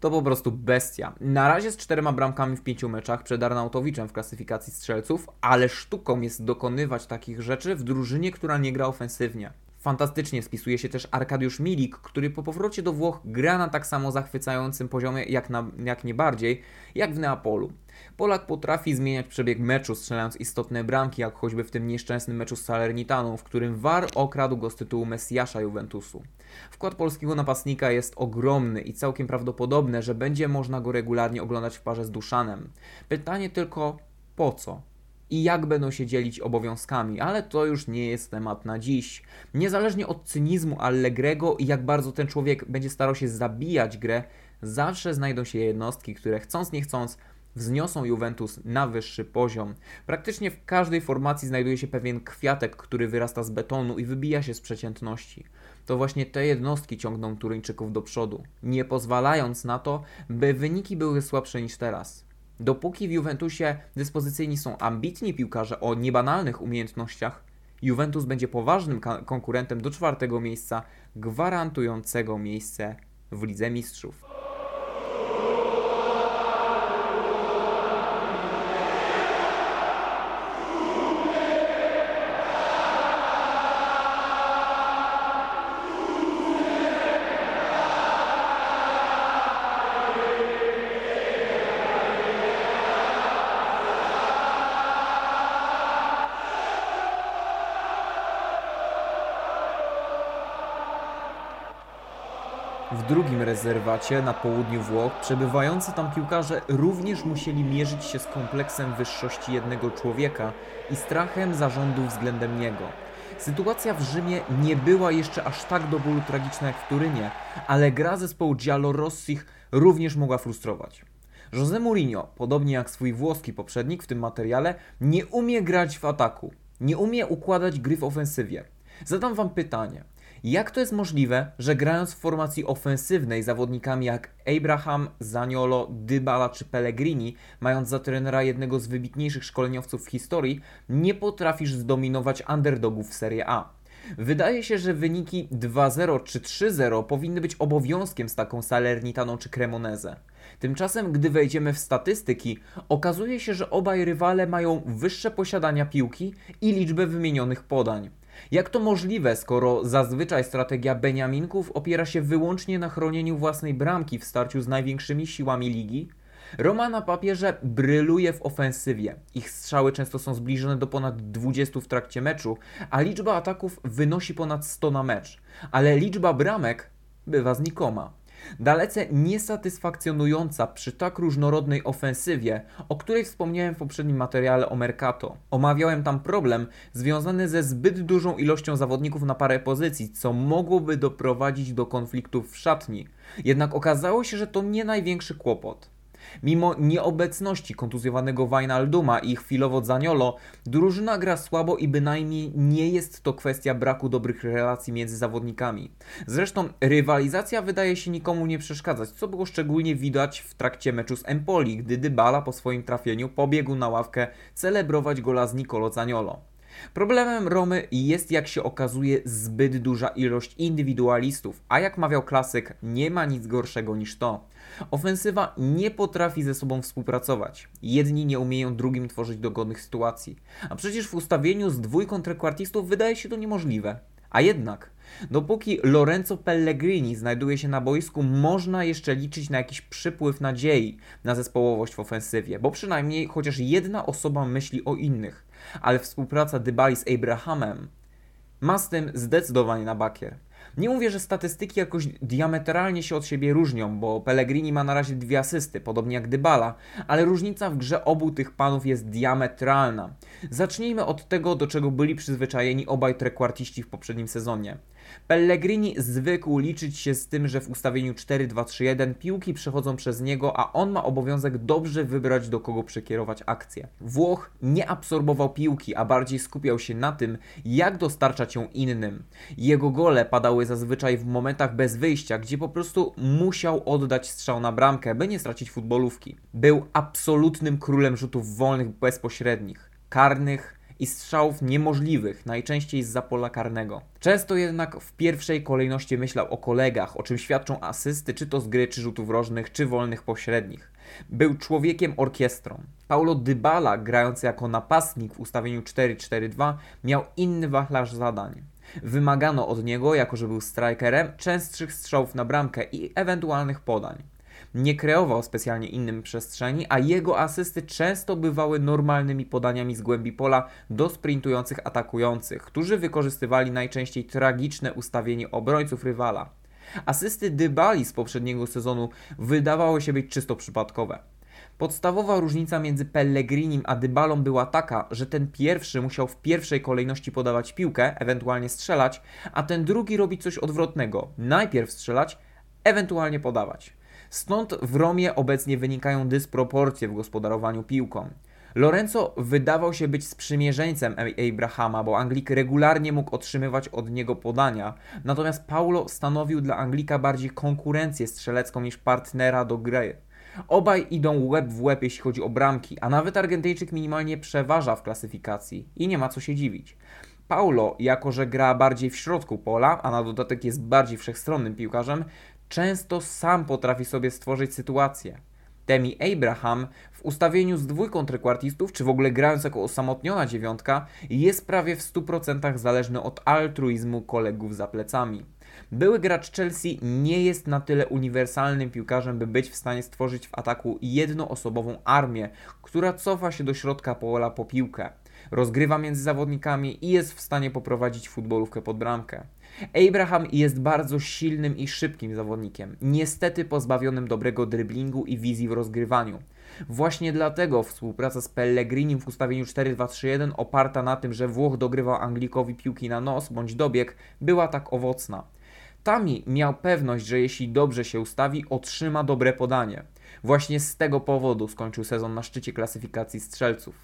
to po prostu bestia. Na razie z czterema bramkami w pięciu meczach przed Arnautowiczem w klasyfikacji strzelców, ale sztuką jest dokonywać takich rzeczy w drużynie, która nie gra ofensywnie. Fantastycznie spisuje się też Arkadiusz Milik, który po powrocie do Włoch gra na tak samo zachwycającym poziomie, jak, na, jak nie bardziej, jak w Neapolu. Polak potrafi zmieniać przebieg meczu, strzelając istotne bramki, jak choćby w tym nieszczęsnym meczu z Salernitaną, w którym VAR okradł go z tytułu Mesjasza Juventusu. Wkład polskiego napastnika jest ogromny i całkiem prawdopodobne, że będzie można go regularnie oglądać w parze z Duszanem. Pytanie tylko po co? I jak będą się dzielić obowiązkami, ale to już nie jest temat na dziś. Niezależnie od cynizmu Allegrego i jak bardzo ten człowiek będzie starał się zabijać grę, zawsze znajdą się jednostki, które chcąc nie chcąc wzniosą Juventus na wyższy poziom. Praktycznie w każdej formacji znajduje się pewien kwiatek, który wyrasta z betonu i wybija się z przeciętności. To właśnie te jednostki ciągną Turyńczyków do przodu, nie pozwalając na to, by wyniki były słabsze niż teraz. Dopóki w Juventusie dyspozycyjni są ambitni piłkarze o niebanalnych umiejętnościach, Juventus będzie poważnym konkurentem do czwartego miejsca, gwarantującego miejsce w Lidze Mistrzów. Rezerwacie na południu Włoch przebywający tam piłkarze również musieli mierzyć się z kompleksem wyższości jednego człowieka i strachem zarządu względem niego. Sytuacja w Rzymie nie była jeszcze aż tak do bólu tragiczna jak w Turynie, ale gra zespołu Giallorossich również mogła frustrować. José Mourinho, podobnie jak swój włoski poprzednik w tym materiale, nie umie grać w ataku, nie umie układać gry w ofensywie. Zadam wam pytanie – jak to jest możliwe, że grając w formacji ofensywnej zawodnikami jak Abraham, Zaniolo, Dybala czy Pellegrini, mając za trenera jednego z wybitniejszych szkoleniowców w historii, nie potrafisz zdominować underdogów w Serie A? Wydaje się, że wyniki 2-0 czy 3-0 powinny być obowiązkiem z taką Salernitaną czy Cremoneze. Tymczasem, gdy wejdziemy w statystyki, okazuje się, że obaj rywale mają wyższe posiadania piłki i liczbę wymienionych podań. Jak to możliwe, skoro zazwyczaj strategia Beniaminków opiera się wyłącznie na chronieniu własnej bramki w starciu z największymi siłami ligi? Roma na papierze bryluje w ofensywie. Ich strzały często są zbliżone do ponad 20 w trakcie meczu, a liczba ataków wynosi ponad 100 na mecz. Ale liczba bramek bywa znikoma. Dalece niesatysfakcjonująca przy tak różnorodnej ofensywie, o której wspomniałem w poprzednim materiale o Mercato. Omawiałem tam problem związany ze zbyt dużą ilością zawodników na parę pozycji, co mogłoby doprowadzić do konfliktów w szatni. Jednak okazało się, że to nie największy kłopot. Mimo nieobecności kontuzjowanego Wijnalduma i chwilowo Zaniolo, drużyna gra słabo i bynajmniej nie jest to kwestia braku dobrych relacji między zawodnikami. Zresztą rywalizacja wydaje się nikomu nie przeszkadzać, co było szczególnie widać w trakcie meczu z Empoli, gdy Dybala po swoim trafieniu pobiegł na ławkę celebrować gola z Nicolo Zaniolo. Problemem Romy jest, jak się okazuje, zbyt duża ilość indywidualistów, a jak mawiał klasyk, nie ma nic gorszego niż to. Ofensywa nie potrafi ze sobą współpracować. Jedni nie umieją drugim tworzyć dogodnych sytuacji. A przecież w ustawieniu z dwójką trekwartistów wydaje się to niemożliwe. A jednak, dopóki Lorenzo Pellegrini znajduje się na boisku, można jeszcze liczyć na jakiś przypływ nadziei na zespołowość w ofensywie, bo przynajmniej chociaż jedna osoba myśli o innych. Ale współpraca Dybali z Abrahamem ma z tym zdecydowanie na bakier. Nie mówię, że statystyki jakoś diametralnie się od siebie różnią, bo Pellegrini ma na razie dwie asysty, podobnie jak Dybala, ale różnica w grze obu tych panów jest diametralna. Zacznijmy od tego, do czego byli przyzwyczajeni obaj trekwartiści w poprzednim sezonie. Pellegrini zwykł liczyć się z tym, że w ustawieniu 4-2-3-1 piłki przechodzą przez niego, a on ma obowiązek dobrze wybrać do kogo przekierować akcję. Włoch nie absorbował piłki, a bardziej skupiał się na tym, jak dostarczać ją innym. Jego gole padały zazwyczaj w momentach bez wyjścia, gdzie po prostu musiał oddać strzał na bramkę, by nie stracić futbolówki. Był absolutnym królem rzutów wolnych bezpośrednich, karnych, i strzałów niemożliwych, najczęściej z pola karnego. Często jednak w pierwszej kolejności myślał o kolegach, o czym świadczą asysty, czy to z gry, czy rzutów rożnych, czy wolnych pośrednich. Był człowiekiem orkiestrą. Paulo Dybala, grający jako napastnik w ustawieniu 4-4-2, miał inny wachlarz zadań. Wymagano od niego, jako że był strikerem, częstszych strzałów na bramkę i ewentualnych podań nie kreował specjalnie innym przestrzeni, a jego asysty często bywały normalnymi podaniami z głębi pola do sprintujących atakujących, którzy wykorzystywali najczęściej tragiczne ustawienie obrońców rywala. Asysty Dybali z poprzedniego sezonu wydawały się być czysto przypadkowe. Podstawowa różnica między Pellegrinim a Dybalą była taka, że ten pierwszy musiał w pierwszej kolejności podawać piłkę, ewentualnie strzelać, a ten drugi robić coś odwrotnego. Najpierw strzelać, ewentualnie podawać. Stąd w Romie obecnie wynikają dysproporcje w gospodarowaniu piłką. Lorenzo wydawał się być sprzymierzeńcem Abrahama, bo Anglik regularnie mógł otrzymywać od niego podania, natomiast Paulo stanowił dla Anglika bardziej konkurencję strzelecką niż partnera do gry. Obaj idą łeb w łeb, jeśli chodzi o bramki, a nawet Argentyjczyk minimalnie przeważa w klasyfikacji i nie ma co się dziwić. Paulo, jako że gra bardziej w środku pola, a na dodatek jest bardziej wszechstronnym piłkarzem, często sam potrafi sobie stworzyć sytuację. Temi Abraham w ustawieniu z dwójką trekwartistów, czy w ogóle grając jako osamotniona dziewiątka, jest prawie w 100% zależny od altruizmu kolegów za plecami. Były gracz Chelsea nie jest na tyle uniwersalnym piłkarzem, by być w stanie stworzyć w ataku jednoosobową armię, która cofa się do środka pola po piłkę, rozgrywa między zawodnikami i jest w stanie poprowadzić futbolówkę pod bramkę. Abraham jest bardzo silnym i szybkim zawodnikiem, niestety pozbawionym dobrego dryblingu i wizji w rozgrywaniu. Właśnie dlatego współpraca z Pellegrinim w ustawieniu 4-2-3-1 oparta na tym, że Włoch dogrywał Anglikowi piłki na nos bądź dobieg, była tak owocna. Tami miał pewność, że jeśli dobrze się ustawi, otrzyma dobre podanie. Właśnie z tego powodu skończył sezon na szczycie klasyfikacji strzelców.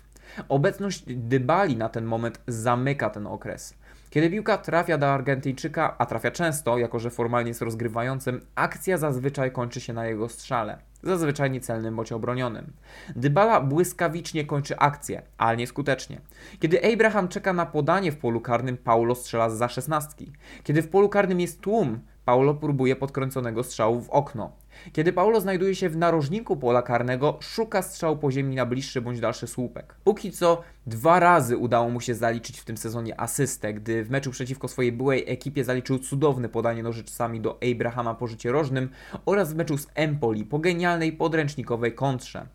Obecność Dybali na ten moment zamyka ten okres. Kiedy piłka trafia do Argentyjczyka, a trafia często, jako że formalnie jest rozgrywającym, akcja zazwyczaj kończy się na jego strzale. Zazwyczaj niecelnym bądź obronionym. Dybala błyskawicznie kończy akcję, ale nieskutecznie. Kiedy Abraham czeka na podanie w polu karnym, Paulo strzela za szesnastki. Kiedy w polu karnym jest tłum, Paulo próbuje podkręconego strzału w okno. Kiedy Paulo znajduje się w narożniku pola karnego, szuka strzału po ziemi na bliższy bądź dalszy słupek. Póki co dwa razy udało mu się zaliczyć w tym sezonie asystę, gdy w meczu przeciwko swojej byłej ekipie zaliczył cudowne podanie nożyczcami do Abrahama po życie rożnym oraz w meczu z Empoli po genialnej podręcznikowej kontrze.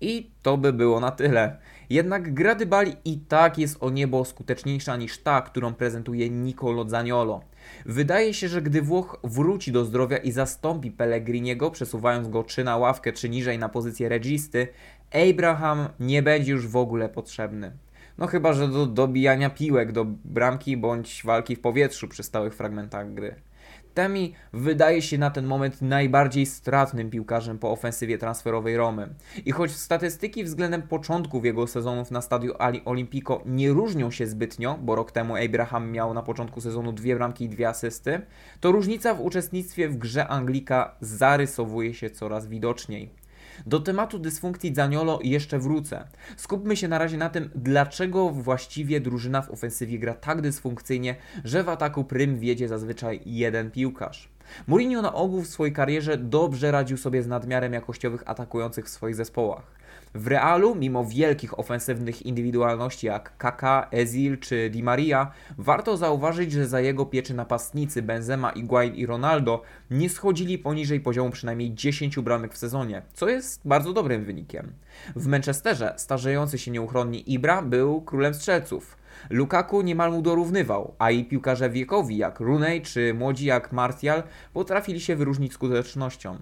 I to by było na tyle. Jednak gra Dybali i tak jest o niebo skuteczniejsza niż ta, którą prezentuje Nicolo Zaniolo. Wydaje się, że gdy Włoch wróci do zdrowia i zastąpi Pellegriniego, przesuwając go czy na ławkę, czy niżej na pozycję registy, Abraham nie będzie już w ogóle potrzebny. No chyba, że do dobijania piłek do bramki bądź walki w powietrzu przy stałych fragmentach gry. Temi wydaje się na ten moment najbardziej stratnym piłkarzem po ofensywie transferowej Romy. I choć statystyki względem początków jego sezonów na stadiu Ali Olimpico nie różnią się zbytnio, bo rok temu Abraham miał na początku sezonu dwie bramki i dwie asysty, to różnica w uczestnictwie w grze Anglika zarysowuje się coraz widoczniej. Do tematu dysfunkcji Zaniolo jeszcze wrócę. Skupmy się na razie na tym, dlaczego właściwie drużyna w ofensywie gra tak dysfunkcyjnie, że w ataku prym wiedzie zazwyczaj jeden piłkarz. Mourinho na ogół w swojej karierze dobrze radził sobie z nadmiarem jakościowych atakujących w swoich zespołach. W Realu, mimo wielkich ofensywnych indywidualności jak Kaka, Ezil czy Di Maria, warto zauważyć, że za jego pieczy napastnicy Benzema, Higuain i Ronaldo nie schodzili poniżej poziomu przynajmniej 10 bramek w sezonie, co jest bardzo dobrym wynikiem. W Manchesterze starzejący się nieuchronnie Ibra był królem strzelców. Lukaku niemal mu dorównywał, a i piłkarze wiekowi jak Rooney czy młodzi jak Martial potrafili się wyróżnić skutecznością.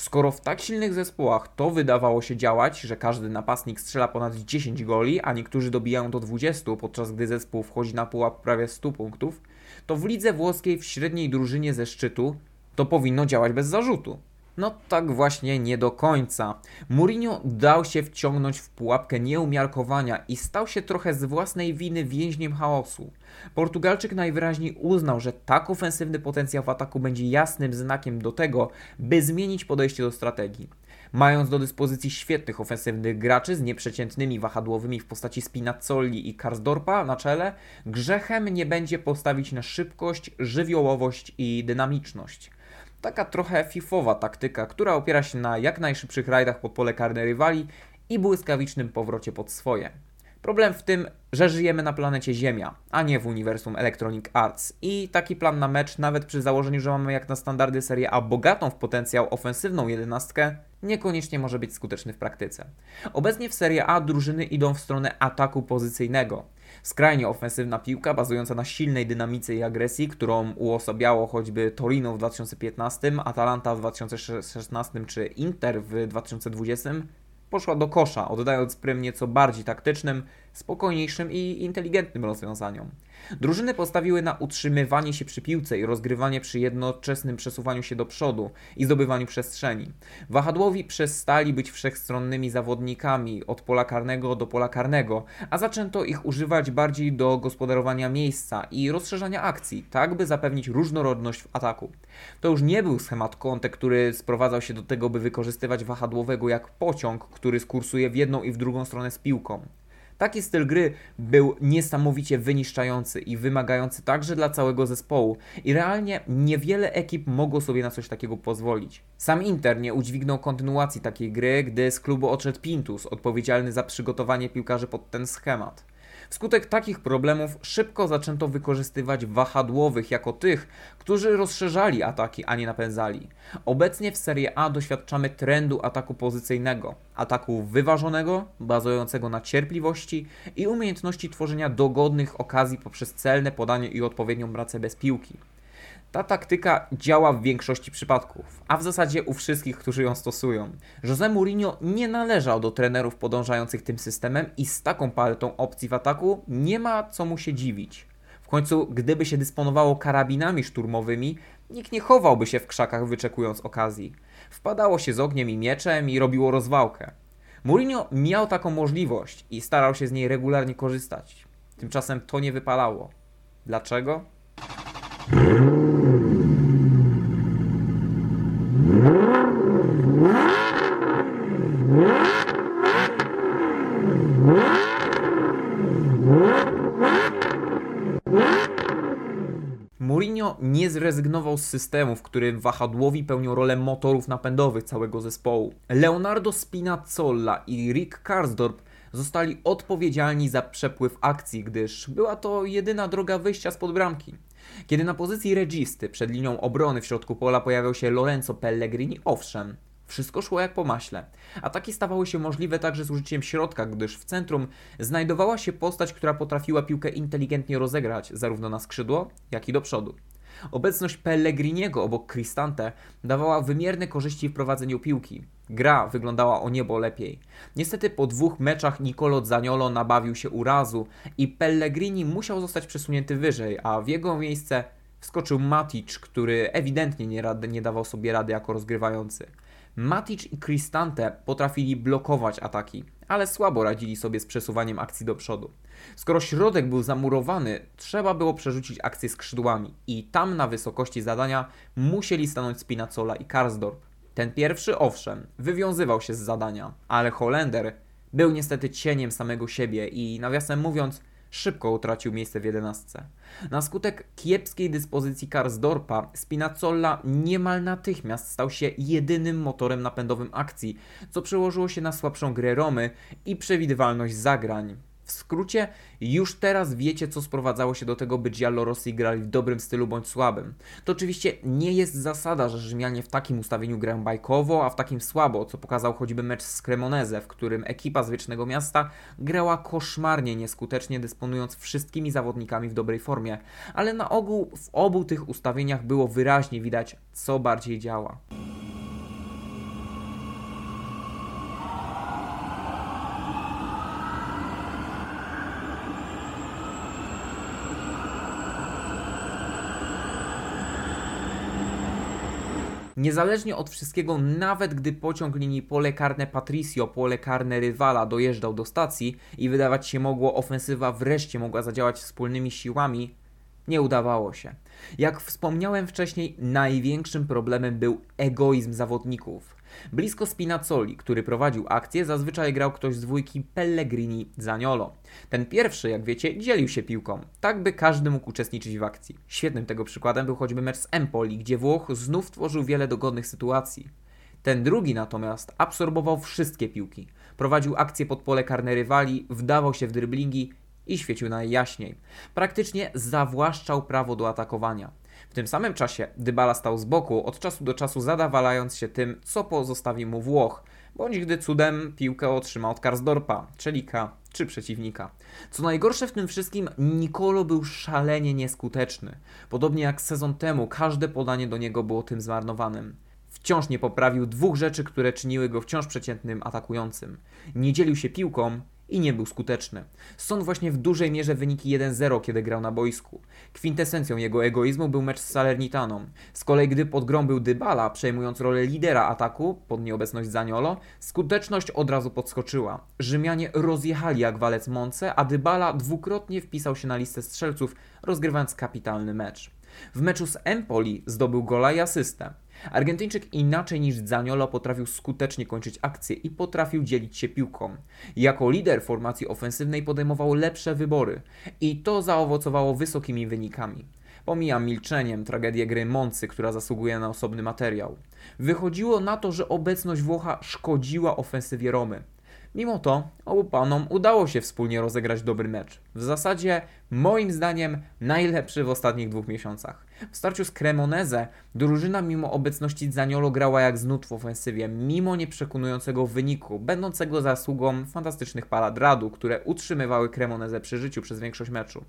Skoro w tak silnych zespołach to wydawało się działać, że każdy napastnik strzela ponad 10 goli, a niektórzy dobijają do 20, podczas gdy zespół wchodzi na pułap prawie 100 punktów, to w lidze włoskiej w średniej drużynie ze szczytu to powinno działać bez zarzutu. No tak właśnie nie do końca. Mourinho dał się wciągnąć w pułapkę nieumiarkowania i stał się trochę z własnej winy więźniem chaosu. Portugalczyk najwyraźniej uznał, że tak ofensywny potencjał w ataku będzie jasnym znakiem do tego, by zmienić podejście do strategii. Mając do dyspozycji świetnych ofensywnych graczy z nieprzeciętnymi wahadłowymi w postaci Spinazzoli i Karsdorpa na czele, grzechem nie będzie postawić na szybkość, żywiołowość i dynamiczność. Taka trochę fifowa taktyka, która opiera się na jak najszybszych rajdach pod pole karne rywali i błyskawicznym powrocie pod swoje. Problem w tym, że żyjemy na planecie Ziemia, a nie w uniwersum Electronic Arts i taki plan na mecz, nawet przy założeniu, że mamy jak na standardy Serie A bogatą w potencjał ofensywną jedenastkę, niekoniecznie może być skuteczny w praktyce. Obecnie w Serie A drużyny idą w stronę ataku pozycyjnego. Skrajnie ofensywna piłka, bazująca na silnej dynamice i agresji, którą uosabiało choćby Torino w 2015, Atalanta w 2016 czy Inter w 2020, poszła do kosza, oddając prym nieco bardziej taktycznym, spokojniejszym i inteligentnym rozwiązaniom. Drużyny postawiły na utrzymywanie się przy piłce i rozgrywanie przy jednoczesnym przesuwaniu się do przodu i zdobywaniu przestrzeni. Wahadłowi przestali być wszechstronnymi zawodnikami od pola karnego do pola karnego, a zaczęto ich używać bardziej do gospodarowania miejsca i rozszerzania akcji, tak by zapewnić różnorodność w ataku. To już nie był schemat Conte, który sprowadzał się do tego, by wykorzystywać wahadłowego jak pociąg, który skursuje w jedną i w drugą stronę z piłką. Taki styl gry był niesamowicie wyniszczający i wymagający także dla całego zespołu i realnie niewiele ekip mogło sobie na coś takiego pozwolić. Sam Inter nie udźwignął kontynuacji takiej gry, gdy z klubu odszedł Pintus, odpowiedzialny za przygotowanie piłkarzy pod ten schemat. Wskutek takich problemów szybko zaczęto wykorzystywać wahadłowych jako tych, którzy rozszerzali ataki, a nie napędzali. Obecnie w Serie A doświadczamy trendu ataku pozycyjnego, ataku wyważonego, bazującego na cierpliwości i umiejętności tworzenia dogodnych okazji poprzez celne podanie i odpowiednią pracę bez piłki. Ta taktyka działa w większości przypadków, a w zasadzie u wszystkich, którzy ją stosują. José Mourinho nie należał do trenerów podążających tym systemem i z taką paletą opcji w ataku nie ma co mu się dziwić. W końcu, gdyby się dysponowało karabinami szturmowymi, nikt nie chowałby się w krzakach wyczekując okazji. Wpadało się z ogniem i mieczem i robiło rozwałkę. Mourinho miał taką możliwość i starał się z niej regularnie korzystać. Tymczasem to nie wypalało. Dlaczego? Nie zrezygnował z systemu, w którym wahadłowi pełnią rolę motorów napędowych całego zespołu. Leonardo Spinazzola i Rick Karsdorp zostali odpowiedzialni za przepływ akcji, gdyż była to jedyna droga wyjścia spod bramki. Kiedy na pozycji registy przed linią obrony w środku pola pojawiał się Lorenzo Pellegrini, owszem, wszystko szło jak po maśle. Ataki stawały się możliwe także z użyciem środka, gdyż w centrum znajdowała się postać, która potrafiła piłkę inteligentnie rozegrać zarówno na skrzydło, jak i do przodu. Obecność Pellegriniego obok Cristante dawała wymierne korzyści w prowadzeniu piłki. Gra wyglądała o niebo lepiej. Niestety po dwóch meczach Nicolo Zaniolo nabawił się urazu i Pellegrini musiał zostać przesunięty wyżej, a w jego miejsce Wskoczył Matic, który ewidentnie nie, rad, nie dawał sobie rady jako rozgrywający. Matic i Cristante potrafili blokować ataki, ale słabo radzili sobie z przesuwaniem akcji do przodu. Skoro środek był zamurowany, trzeba było przerzucić akcję skrzydłami i tam na wysokości zadania musieli stanąć Spinazzola i Karsdorp. Ten pierwszy, owszem, wywiązywał się z zadania, ale Holender był niestety cieniem samego siebie i nawiasem mówiąc, szybko utracił miejsce w jedenastce. Na skutek kiepskiej dyspozycji Karsdorpa, Spinazzola niemal natychmiast stał się jedynym motorem napędowym akcji, co przełożyło się na słabszą grę Romy i przewidywalność zagrań. W skrócie, już teraz wiecie, co sprowadzało się do tego, by Giallorossi grali w dobrym stylu bądź słabym. To oczywiście nie jest zasada, że Rzymianie w takim ustawieniu grają bajkowo, a w takim słabo, co pokazał choćby mecz z Cremoneze, w którym ekipa z Wiecznego Miasta grała koszmarnie nieskutecznie, dysponując wszystkimi zawodnikami w dobrej formie. Ale na ogół w obu tych ustawieniach było wyraźnie widać, co bardziej działa. Niezależnie od wszystkiego, nawet gdy pociąg linii pole karne Patricio, pole karne rywala dojeżdżał do stacji i wydawać się mogło, ofensywa wreszcie mogła zadziałać wspólnymi siłami, nie udawało się. Jak wspomniałem wcześniej, największym problemem był egoizm zawodników. Blisko Spinazzoli, który prowadził akcję, zazwyczaj grał ktoś z dwójki Pellegrini Zaniolo. Ten pierwszy, jak wiecie, dzielił się piłką, tak by każdy mógł uczestniczyć w akcji. Świetnym tego przykładem był choćby mecz z Empoli, gdzie Włoch znów tworzył wiele dogodnych sytuacji. Ten drugi natomiast absorbował wszystkie piłki. Prowadził akcję pod pole karne rywali, wdawał się w dryblingi i świecił najjaśniej. Praktycznie zawłaszczał prawo do atakowania. W tym samym czasie Dybala stał z boku, od czasu do czasu zadawalając się tym, co pozostawi mu Włoch, bądź gdy cudem piłkę otrzyma od Karsdorpa, Czelika czy przeciwnika. Co najgorsze w tym wszystkim, Nicolo był szalenie nieskuteczny. Podobnie jak sezon temu, każde podanie do niego było tym zmarnowanym. Wciąż nie poprawił dwóch rzeczy, które czyniły go wciąż przeciętnym atakującym. Nie dzielił się piłką i nie był skuteczny. Stąd właśnie w dużej mierze wyniki 1-0, kiedy grał na boisku. Kwintesencją jego egoizmu był mecz z Salernitaną. Z kolei gdy pod grą był Dybala, przejmując rolę lidera ataku pod nieobecność Zaniolo, skuteczność od razu podskoczyła. Rzymianie rozjechali jak walec Monce, a Dybala dwukrotnie wpisał się na listę strzelców, rozgrywając kapitalny mecz. W meczu z Empoli zdobył gola i asystę. Argentyńczyk inaczej niż Zaniolo potrafił skutecznie kończyć akcje i potrafił dzielić się piłką. Jako lider formacji ofensywnej podejmował lepsze wybory i to zaowocowało wysokimi wynikami. Pomijam milczeniem tragedię gry Moncy, która zasługuje na osobny materiał. Wychodziło na to, że obecność Włocha szkodziła ofensywie Romy. Mimo to obu panom udało się wspólnie rozegrać dobry mecz. W zasadzie, moim zdaniem, najlepszy w ostatnich dwóch miesiącach. W starciu z Cremoneze drużyna mimo obecności Zaniolo grała jak znut w ofensywie, mimo nieprzekonującego wyniku, będącego zasługą fantastycznych paradradu, które utrzymywały Cremoneze przy życiu przez większość meczu.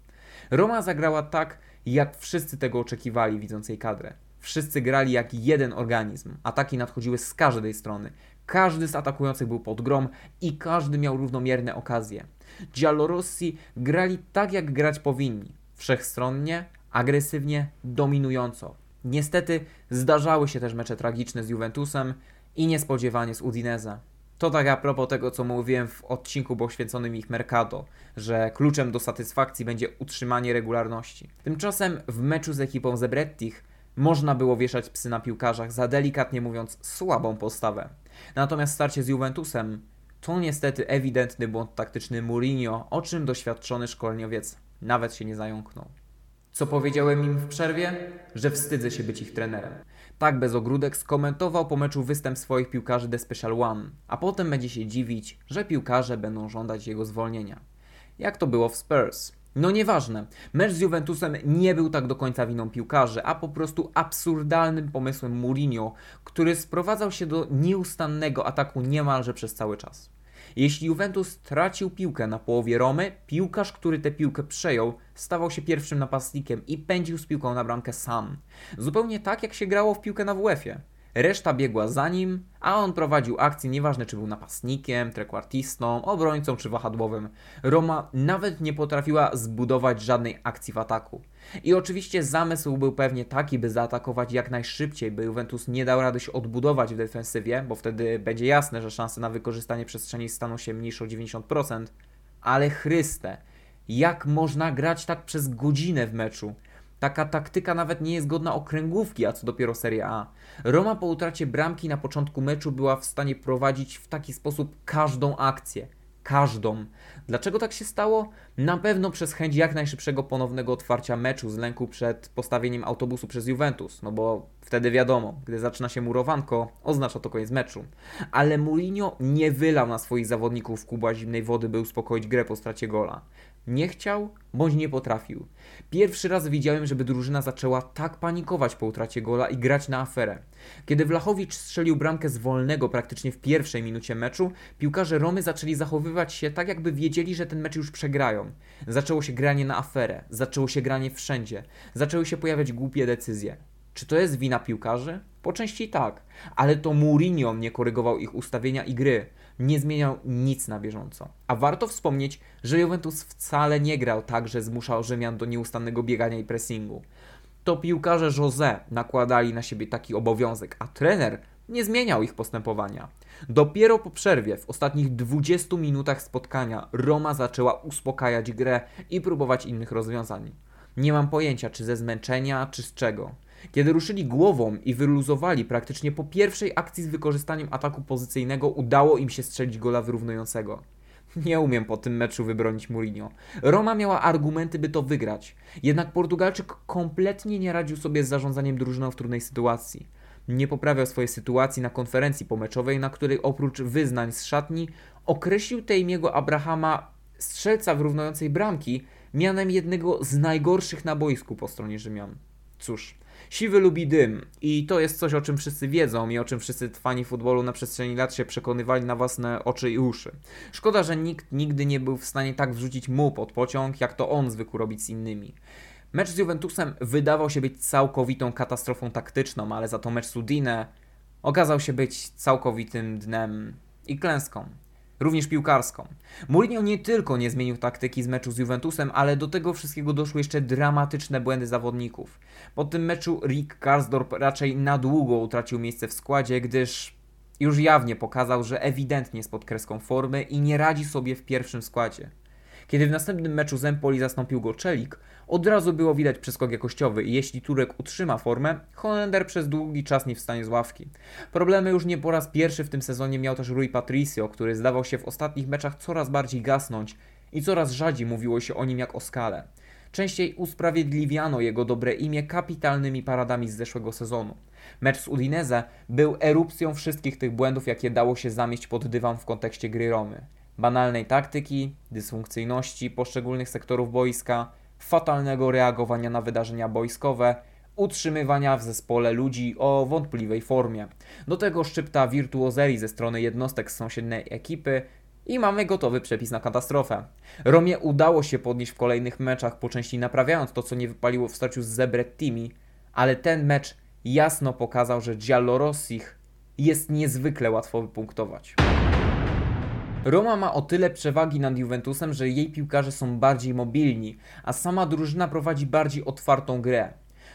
Roma zagrała tak, jak wszyscy tego oczekiwali, widząc jej kadrę. Wszyscy grali jak jeden organizm. Ataki nadchodziły z każdej strony. Każdy z atakujących był pod grom i każdy miał równomierne okazje. Giallorossi grali tak, jak grać powinni. Wszechstronnie, agresywnie, dominująco. Niestety zdarzały się też mecze tragiczne z Juventusem i niespodziewanie z Udinese. To tak a propos tego, co mówiłem w odcinku poświęconym ich Mercado, że kluczem do satysfakcji będzie utrzymanie regularności. Tymczasem w meczu z ekipą Zebrettich można było wieszać psy na piłkarzach za delikatnie mówiąc słabą postawę. Natomiast starcie z Juventusem to niestety ewidentny błąd taktyczny Mourinho, o czym doświadczony szkoleniowiec nawet się nie zająknął. Co powiedziałem im w przerwie? Że wstydzę się być ich trenerem. Tak bez ogródek skomentował po meczu występ swoich piłkarzy The Special One, a potem będzie się dziwić, że piłkarze będą żądać jego zwolnienia. Jak to było w Spurs? No nieważne. Mecz z Juventusem nie był tak do końca winą piłkarzy, a po prostu absurdalnym pomysłem Mourinho, który sprowadzał się do nieustannego ataku niemalże przez cały czas. Jeśli Juventus tracił piłkę na połowie Romy, piłkarz, który tę piłkę przejął, stawał się pierwszym napastnikiem i pędził z piłką na bramkę sam. Zupełnie tak, jak się grało w piłkę na WF-ie. Reszta biegła za nim, a on prowadził akcję, nieważne czy był napastnikiem, trekwartistą, obrońcą czy wahadłowym. Roma nawet nie potrafiła zbudować żadnej akcji w ataku. I oczywiście zamysł był pewnie taki, by zaatakować jak najszybciej, by Juventus nie dał rady się odbudować w defensywie, bo wtedy będzie jasne, że szanse na wykorzystanie przestrzeni staną się mniejsze o 90%. Ale Chryste, jak można grać tak przez godzinę w meczu? Taka taktyka nawet nie jest godna okręgówki, a co dopiero Serie A. Roma po utracie bramki na początku meczu była w stanie prowadzić w taki sposób każdą akcję. Każdą. Dlaczego tak się stało? Na pewno przez chęć jak najszybszego ponownego otwarcia meczu z lęku przed postawieniem autobusu przez Juventus, no bo wtedy wiadomo, gdy zaczyna się murowanko, oznacza to koniec meczu. Ale Mourinho nie wylał na swoich zawodników kubła zimnej wody, by uspokoić grę po stracie gola. Nie chciał, bądź nie potrafił. Pierwszy raz widziałem, żeby drużyna zaczęła tak panikować po utracie gola i grać na aferę. Kiedy Wlachowicz strzelił bramkę z wolnego praktycznie w pierwszej minucie meczu, piłkarze Romy zaczęli zachowywać się tak, jakby wiedzieli, że ten mecz już przegrają. Zaczęło się granie na aferę, zaczęło się granie wszędzie, zaczęły się pojawiać głupie decyzje. Czy to jest wina piłkarzy? Po części tak, ale to Mourinho nie korygował ich ustawienia i gry nie zmieniał nic na bieżąco. A warto wspomnieć, że Juventus wcale nie grał tak, że zmuszał Rzymian do nieustannego biegania i pressingu. To piłkarze José nakładali na siebie taki obowiązek, a trener nie zmieniał ich postępowania. Dopiero po przerwie, w ostatnich 20 minutach spotkania, Roma zaczęła uspokajać grę i próbować innych rozwiązań. Nie mam pojęcia, czy ze zmęczenia, czy z czego. Kiedy ruszyli głową i wyluzowali praktycznie po pierwszej akcji z wykorzystaniem ataku pozycyjnego, udało im się strzelić gola wyrównującego. Nie umiem po tym meczu wybronić Mourinho. Roma miała argumenty, by to wygrać. Jednak Portugalczyk kompletnie nie radził sobie z zarządzaniem drużyną w trudnej sytuacji. Nie poprawiał swojej sytuacji na konferencji pomeczowej, na której oprócz wyznań z szatni określił Tejmiego Abrahama strzelca wyrównującej bramki mianem jednego z najgorszych na boisku po stronie Rzymian. Cóż, Siwy lubi dym i to jest coś, o czym wszyscy wiedzą i o czym wszyscy fani futbolu na przestrzeni lat się przekonywali na własne oczy i uszy. Szkoda, że nikt nigdy nie był w stanie tak wrzucić mu pod pociąg, jak to on zwykł robić z innymi. Mecz z Juventusem wydawał się być całkowitą katastrofą taktyczną, ale za to mecz z Udine okazał się być całkowitym dnem i klęską również piłkarską. Mourinho nie tylko nie zmienił taktyki z meczu z Juventusem, ale do tego wszystkiego doszły jeszcze dramatyczne błędy zawodników. Po tym meczu Rick Karsdorp raczej na długo utracił miejsce w składzie, gdyż już jawnie pokazał, że ewidentnie jest pod kreską formy i nie radzi sobie w pierwszym składzie. Kiedy w następnym meczu z Empoli zastąpił go Czelik, od razu było widać przeskok jakościowy i jeśli Turek utrzyma formę, Holender przez długi czas nie wstanie z ławki. Problemy już nie po raz pierwszy w tym sezonie miał też Rui Patricio, który zdawał się w ostatnich meczach coraz bardziej gasnąć i coraz rzadziej mówiło się o nim jak o skale. Częściej usprawiedliwiano jego dobre imię kapitalnymi paradami z zeszłego sezonu. Mecz z Udinese był erupcją wszystkich tych błędów, jakie dało się zamieść pod dywan w kontekście gry Romy. Banalnej taktyki, dysfunkcyjności poszczególnych sektorów boiska, fatalnego reagowania na wydarzenia boiskowe, utrzymywania w zespole ludzi o wątpliwej formie. Do tego szczypta wirtuozerii ze strony jednostek z sąsiedniej ekipy i mamy gotowy przepis na katastrofę. Romie udało się podnieść w kolejnych meczach, po części naprawiając to, co nie wypaliło w starciu z Zebrettimi, ale ten mecz jasno pokazał, że Giallorossich jest niezwykle łatwo wypunktować. Roma ma o tyle przewagi nad Juventusem, że jej piłkarze są bardziej mobilni, a sama drużyna prowadzi bardziej otwartą grę.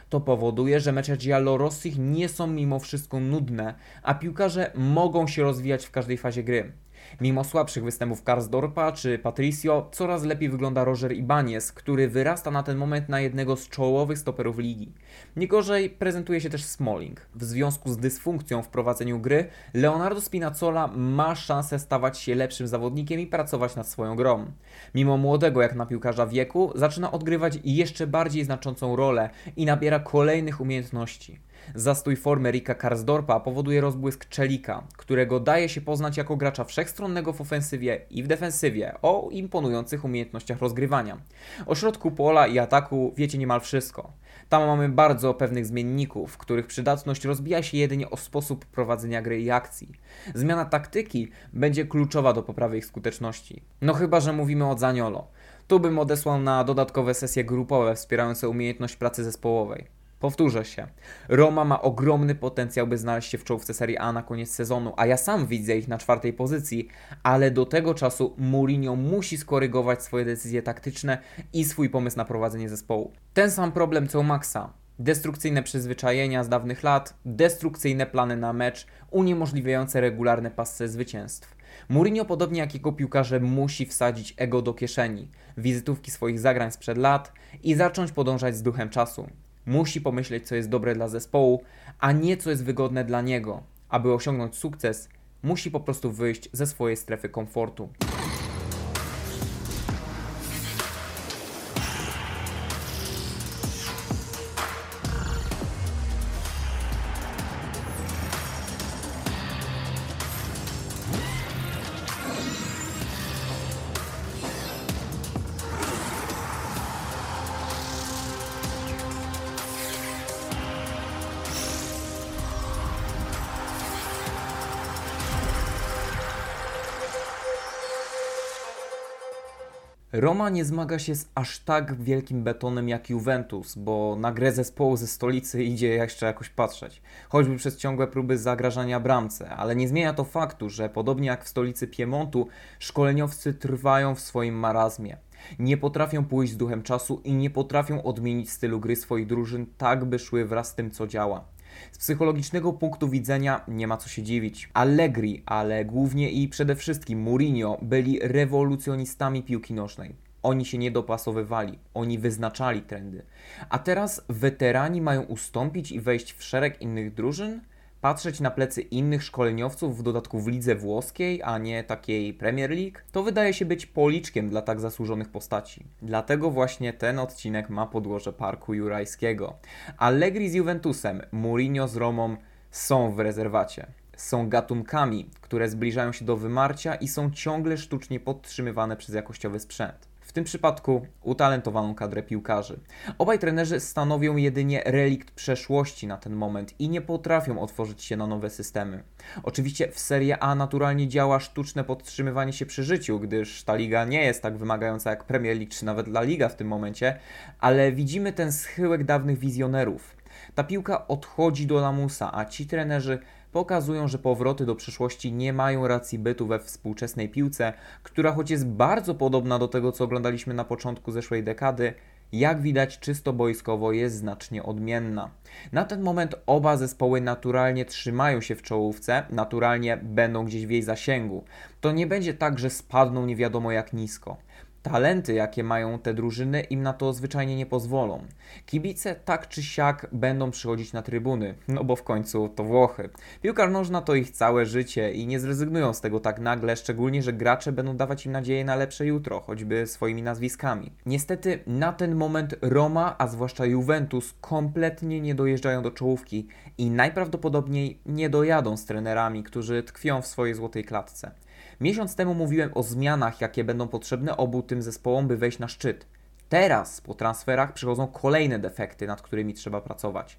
To powoduje, że mecze Giallorossich nie są mimo wszystko nudne, a piłkarze mogą się rozwijać w każdej fazie gry. Mimo słabszych występów Karsdorpa czy Patricio, coraz lepiej wygląda Roger Ibanez, który wyrasta na ten moment na jednego z czołowych stoperów ligi. Niegorzej prezentuje się też Smalling. W związku z dysfunkcją w prowadzeniu gry, Leonardo Spinazzola ma szansę stawać się lepszym zawodnikiem i pracować nad swoją grą. Mimo młodego jak na piłkarza wieku, zaczyna odgrywać jeszcze bardziej znaczącą rolę i nabiera kolejnych umiejętności. Zastój formy Rika Karsdorpa powoduje rozbłysk Czelika, którego daje się poznać jako gracza wszechstronnego w ofensywie i w defensywie o imponujących umiejętnościach rozgrywania. O środku pola i ataku wiecie niemal wszystko. Tam mamy bardzo pewnych zmienników, których przydatność rozbija się jedynie o sposób prowadzenia gry i akcji. Zmiana taktyki będzie kluczowa do poprawy ich skuteczności. No chyba, że mówimy o Zaniolo. Tu bym odesłał na dodatkowe sesje grupowe wspierające umiejętność pracy zespołowej. Powtórzę się. Roma ma ogromny potencjał, by znaleźć się w czołówce Serie A na koniec sezonu, a ja sam widzę ich na czwartej pozycji, ale do tego czasu Mourinho musi skorygować swoje decyzje taktyczne i swój pomysł na prowadzenie zespołu. Ten sam problem co u Maxa. Destrukcyjne przyzwyczajenia z dawnych lat, destrukcyjne plany na mecz, uniemożliwiające regularne pasce zwycięstw. Mourinho, podobnie jak jego piłkarze, musi wsadzić ego do kieszeni, wizytówki swoich zagrań sprzed lat i zacząć podążać z duchem czasu. Musi pomyśleć, co jest dobre dla zespołu, a nie co jest wygodne dla niego. Aby osiągnąć sukces, musi po prostu wyjść ze swojej strefy komfortu. Roma nie zmaga się z aż tak wielkim betonem jak Juventus, bo na grę zespołu ze stolicy idzie jeszcze jakoś patrzeć, choćby przez ciągłe próby zagrażania bramce, ale nie zmienia to faktu, że podobnie jak w stolicy Piemontu, szkoleniowcy trwają w swoim marazmie. Nie potrafią pójść z duchem czasu i nie potrafią odmienić stylu gry swoich drużyn tak, by szły wraz z tym, co działa. Z psychologicznego punktu widzenia nie ma co się dziwić. Allegri, ale głównie i przede wszystkim Mourinho byli rewolucjonistami piłki nożnej. Oni się nie dopasowywali, oni wyznaczali trendy. A teraz weterani mają ustąpić i wejść w szereg innych drużyn? Patrzeć na plecy innych szkoleniowców, w dodatku w lidze włoskiej, a nie takiej Premier League, to wydaje się być policzkiem dla tak zasłużonych postaci. Dlatego właśnie ten odcinek ma podłoże Parku Jurajskiego. Allegri z Juventusem, Mourinho z Romą są w rezerwacie. Są gatunkami, które zbliżają się do wymarcia i są ciągle sztucznie podtrzymywane przez jakościowy sprzęt tym przypadku utalentowaną kadrę piłkarzy. Obaj trenerzy stanowią jedynie relikt przeszłości na ten moment i nie potrafią otworzyć się na nowe systemy. Oczywiście w Serie A naturalnie działa sztuczne podtrzymywanie się przy życiu, gdyż ta liga nie jest tak wymagająca jak Premier League czy nawet La Liga w tym momencie, ale widzimy ten schyłek dawnych wizjonerów. Ta piłka odchodzi do lamusa, a ci trenerzy pokazują, że powroty do przeszłości nie mają racji bytu we współczesnej piłce, która choć jest bardzo podobna do tego, co oglądaliśmy na początku zeszłej dekady, jak widać czysto boiskowo jest znacznie odmienna. Na ten moment oba zespoły naturalnie trzymają się w czołówce, naturalnie będą gdzieś w jej zasięgu. To nie będzie tak, że spadną nie wiadomo jak nisko talenty, jakie mają te drużyny, im na to zwyczajnie nie pozwolą. Kibice tak czy siak będą przychodzić na trybuny, no bo w końcu to Włochy. Piłka nożna to ich całe życie i nie zrezygnują z tego tak nagle, szczególnie, że gracze będą dawać im nadzieję na lepsze jutro, choćby swoimi nazwiskami. Niestety na ten moment Roma, a zwłaszcza Juventus, kompletnie nie dojeżdżają do czołówki i najprawdopodobniej nie dojadą z trenerami, którzy tkwią w swojej złotej klatce. Miesiąc temu mówiłem o zmianach, jakie będą potrzebne obu tym zespołom, by wejść na szczyt. Teraz, po transferach, przychodzą kolejne defekty, nad którymi trzeba pracować.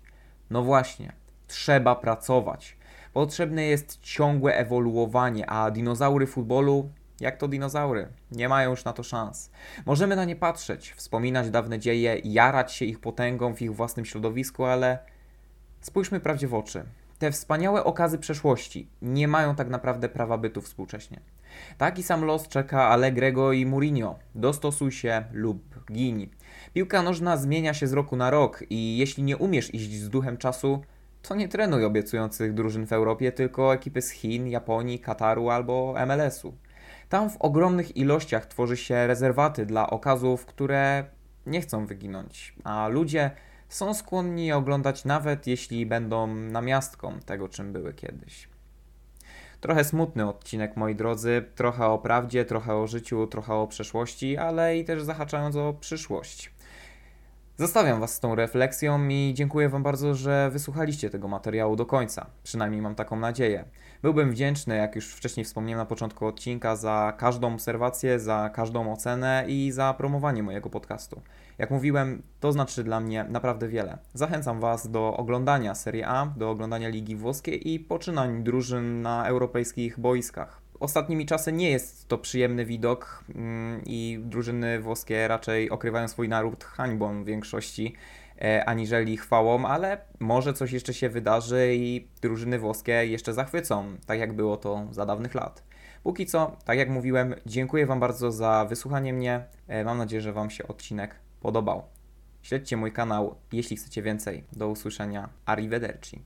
No właśnie, trzeba pracować. Potrzebne jest ciągłe ewoluowanie, a dinozaury futbolu, jak to dinozaury, nie mają już na to szans. Możemy na nie patrzeć, wspominać dawne dzieje, jarać się ich potęgą w ich własnym środowisku, ale spójrzmy prawdzie w oczy. Te wspaniałe okazy przeszłości nie mają tak naprawdę prawa bytu współcześnie. Taki sam los czeka Allegrego i Mourinho. Dostosuj się lub gini. Piłka nożna zmienia się z roku na rok i jeśli nie umiesz iść z duchem czasu, to nie trenuj obiecujących drużyn w Europie, tylko ekipy z Chin, Japonii, Kataru albo MLS-u. Tam w ogromnych ilościach tworzy się rezerwaty dla okazów, które nie chcą wyginąć, a ludzie są skłonni je oglądać nawet jeśli będą namiastką tego, czym były kiedyś. Trochę smutny odcinek, moi drodzy, trochę o prawdzie, trochę o życiu, trochę o przeszłości, ale i też zahaczając o przyszłość. Zostawiam Was z tą refleksją i dziękuję Wam bardzo, że wysłuchaliście tego materiału do końca. Przynajmniej mam taką nadzieję. Byłbym wdzięczny, jak już wcześniej wspomniałem na początku odcinka, za każdą obserwację, za każdą ocenę i za promowanie mojego podcastu. Jak mówiłem, to znaczy dla mnie naprawdę wiele. Zachęcam Was do oglądania Serie A, do oglądania Ligi Włoskiej i poczynań drużyn na europejskich boiskach. Ostatnimi czasy nie jest to przyjemny widok mm, i drużyny włoskie raczej okrywają swój naród hańbą w większości. e, aniżeli chwałą, ale może coś jeszcze się wydarzy i drużyny włoskie jeszcze zachwycą, tak jak było to za dawnych lat. Póki co, tak jak mówiłem, dziękuję Wam bardzo za wysłuchanie mnie. E, Mam nadzieję, że Wam się odcinek podobał. Śledźcie mój kanał, jeśli chcecie więcej. Do usłyszenia. Arrivederci.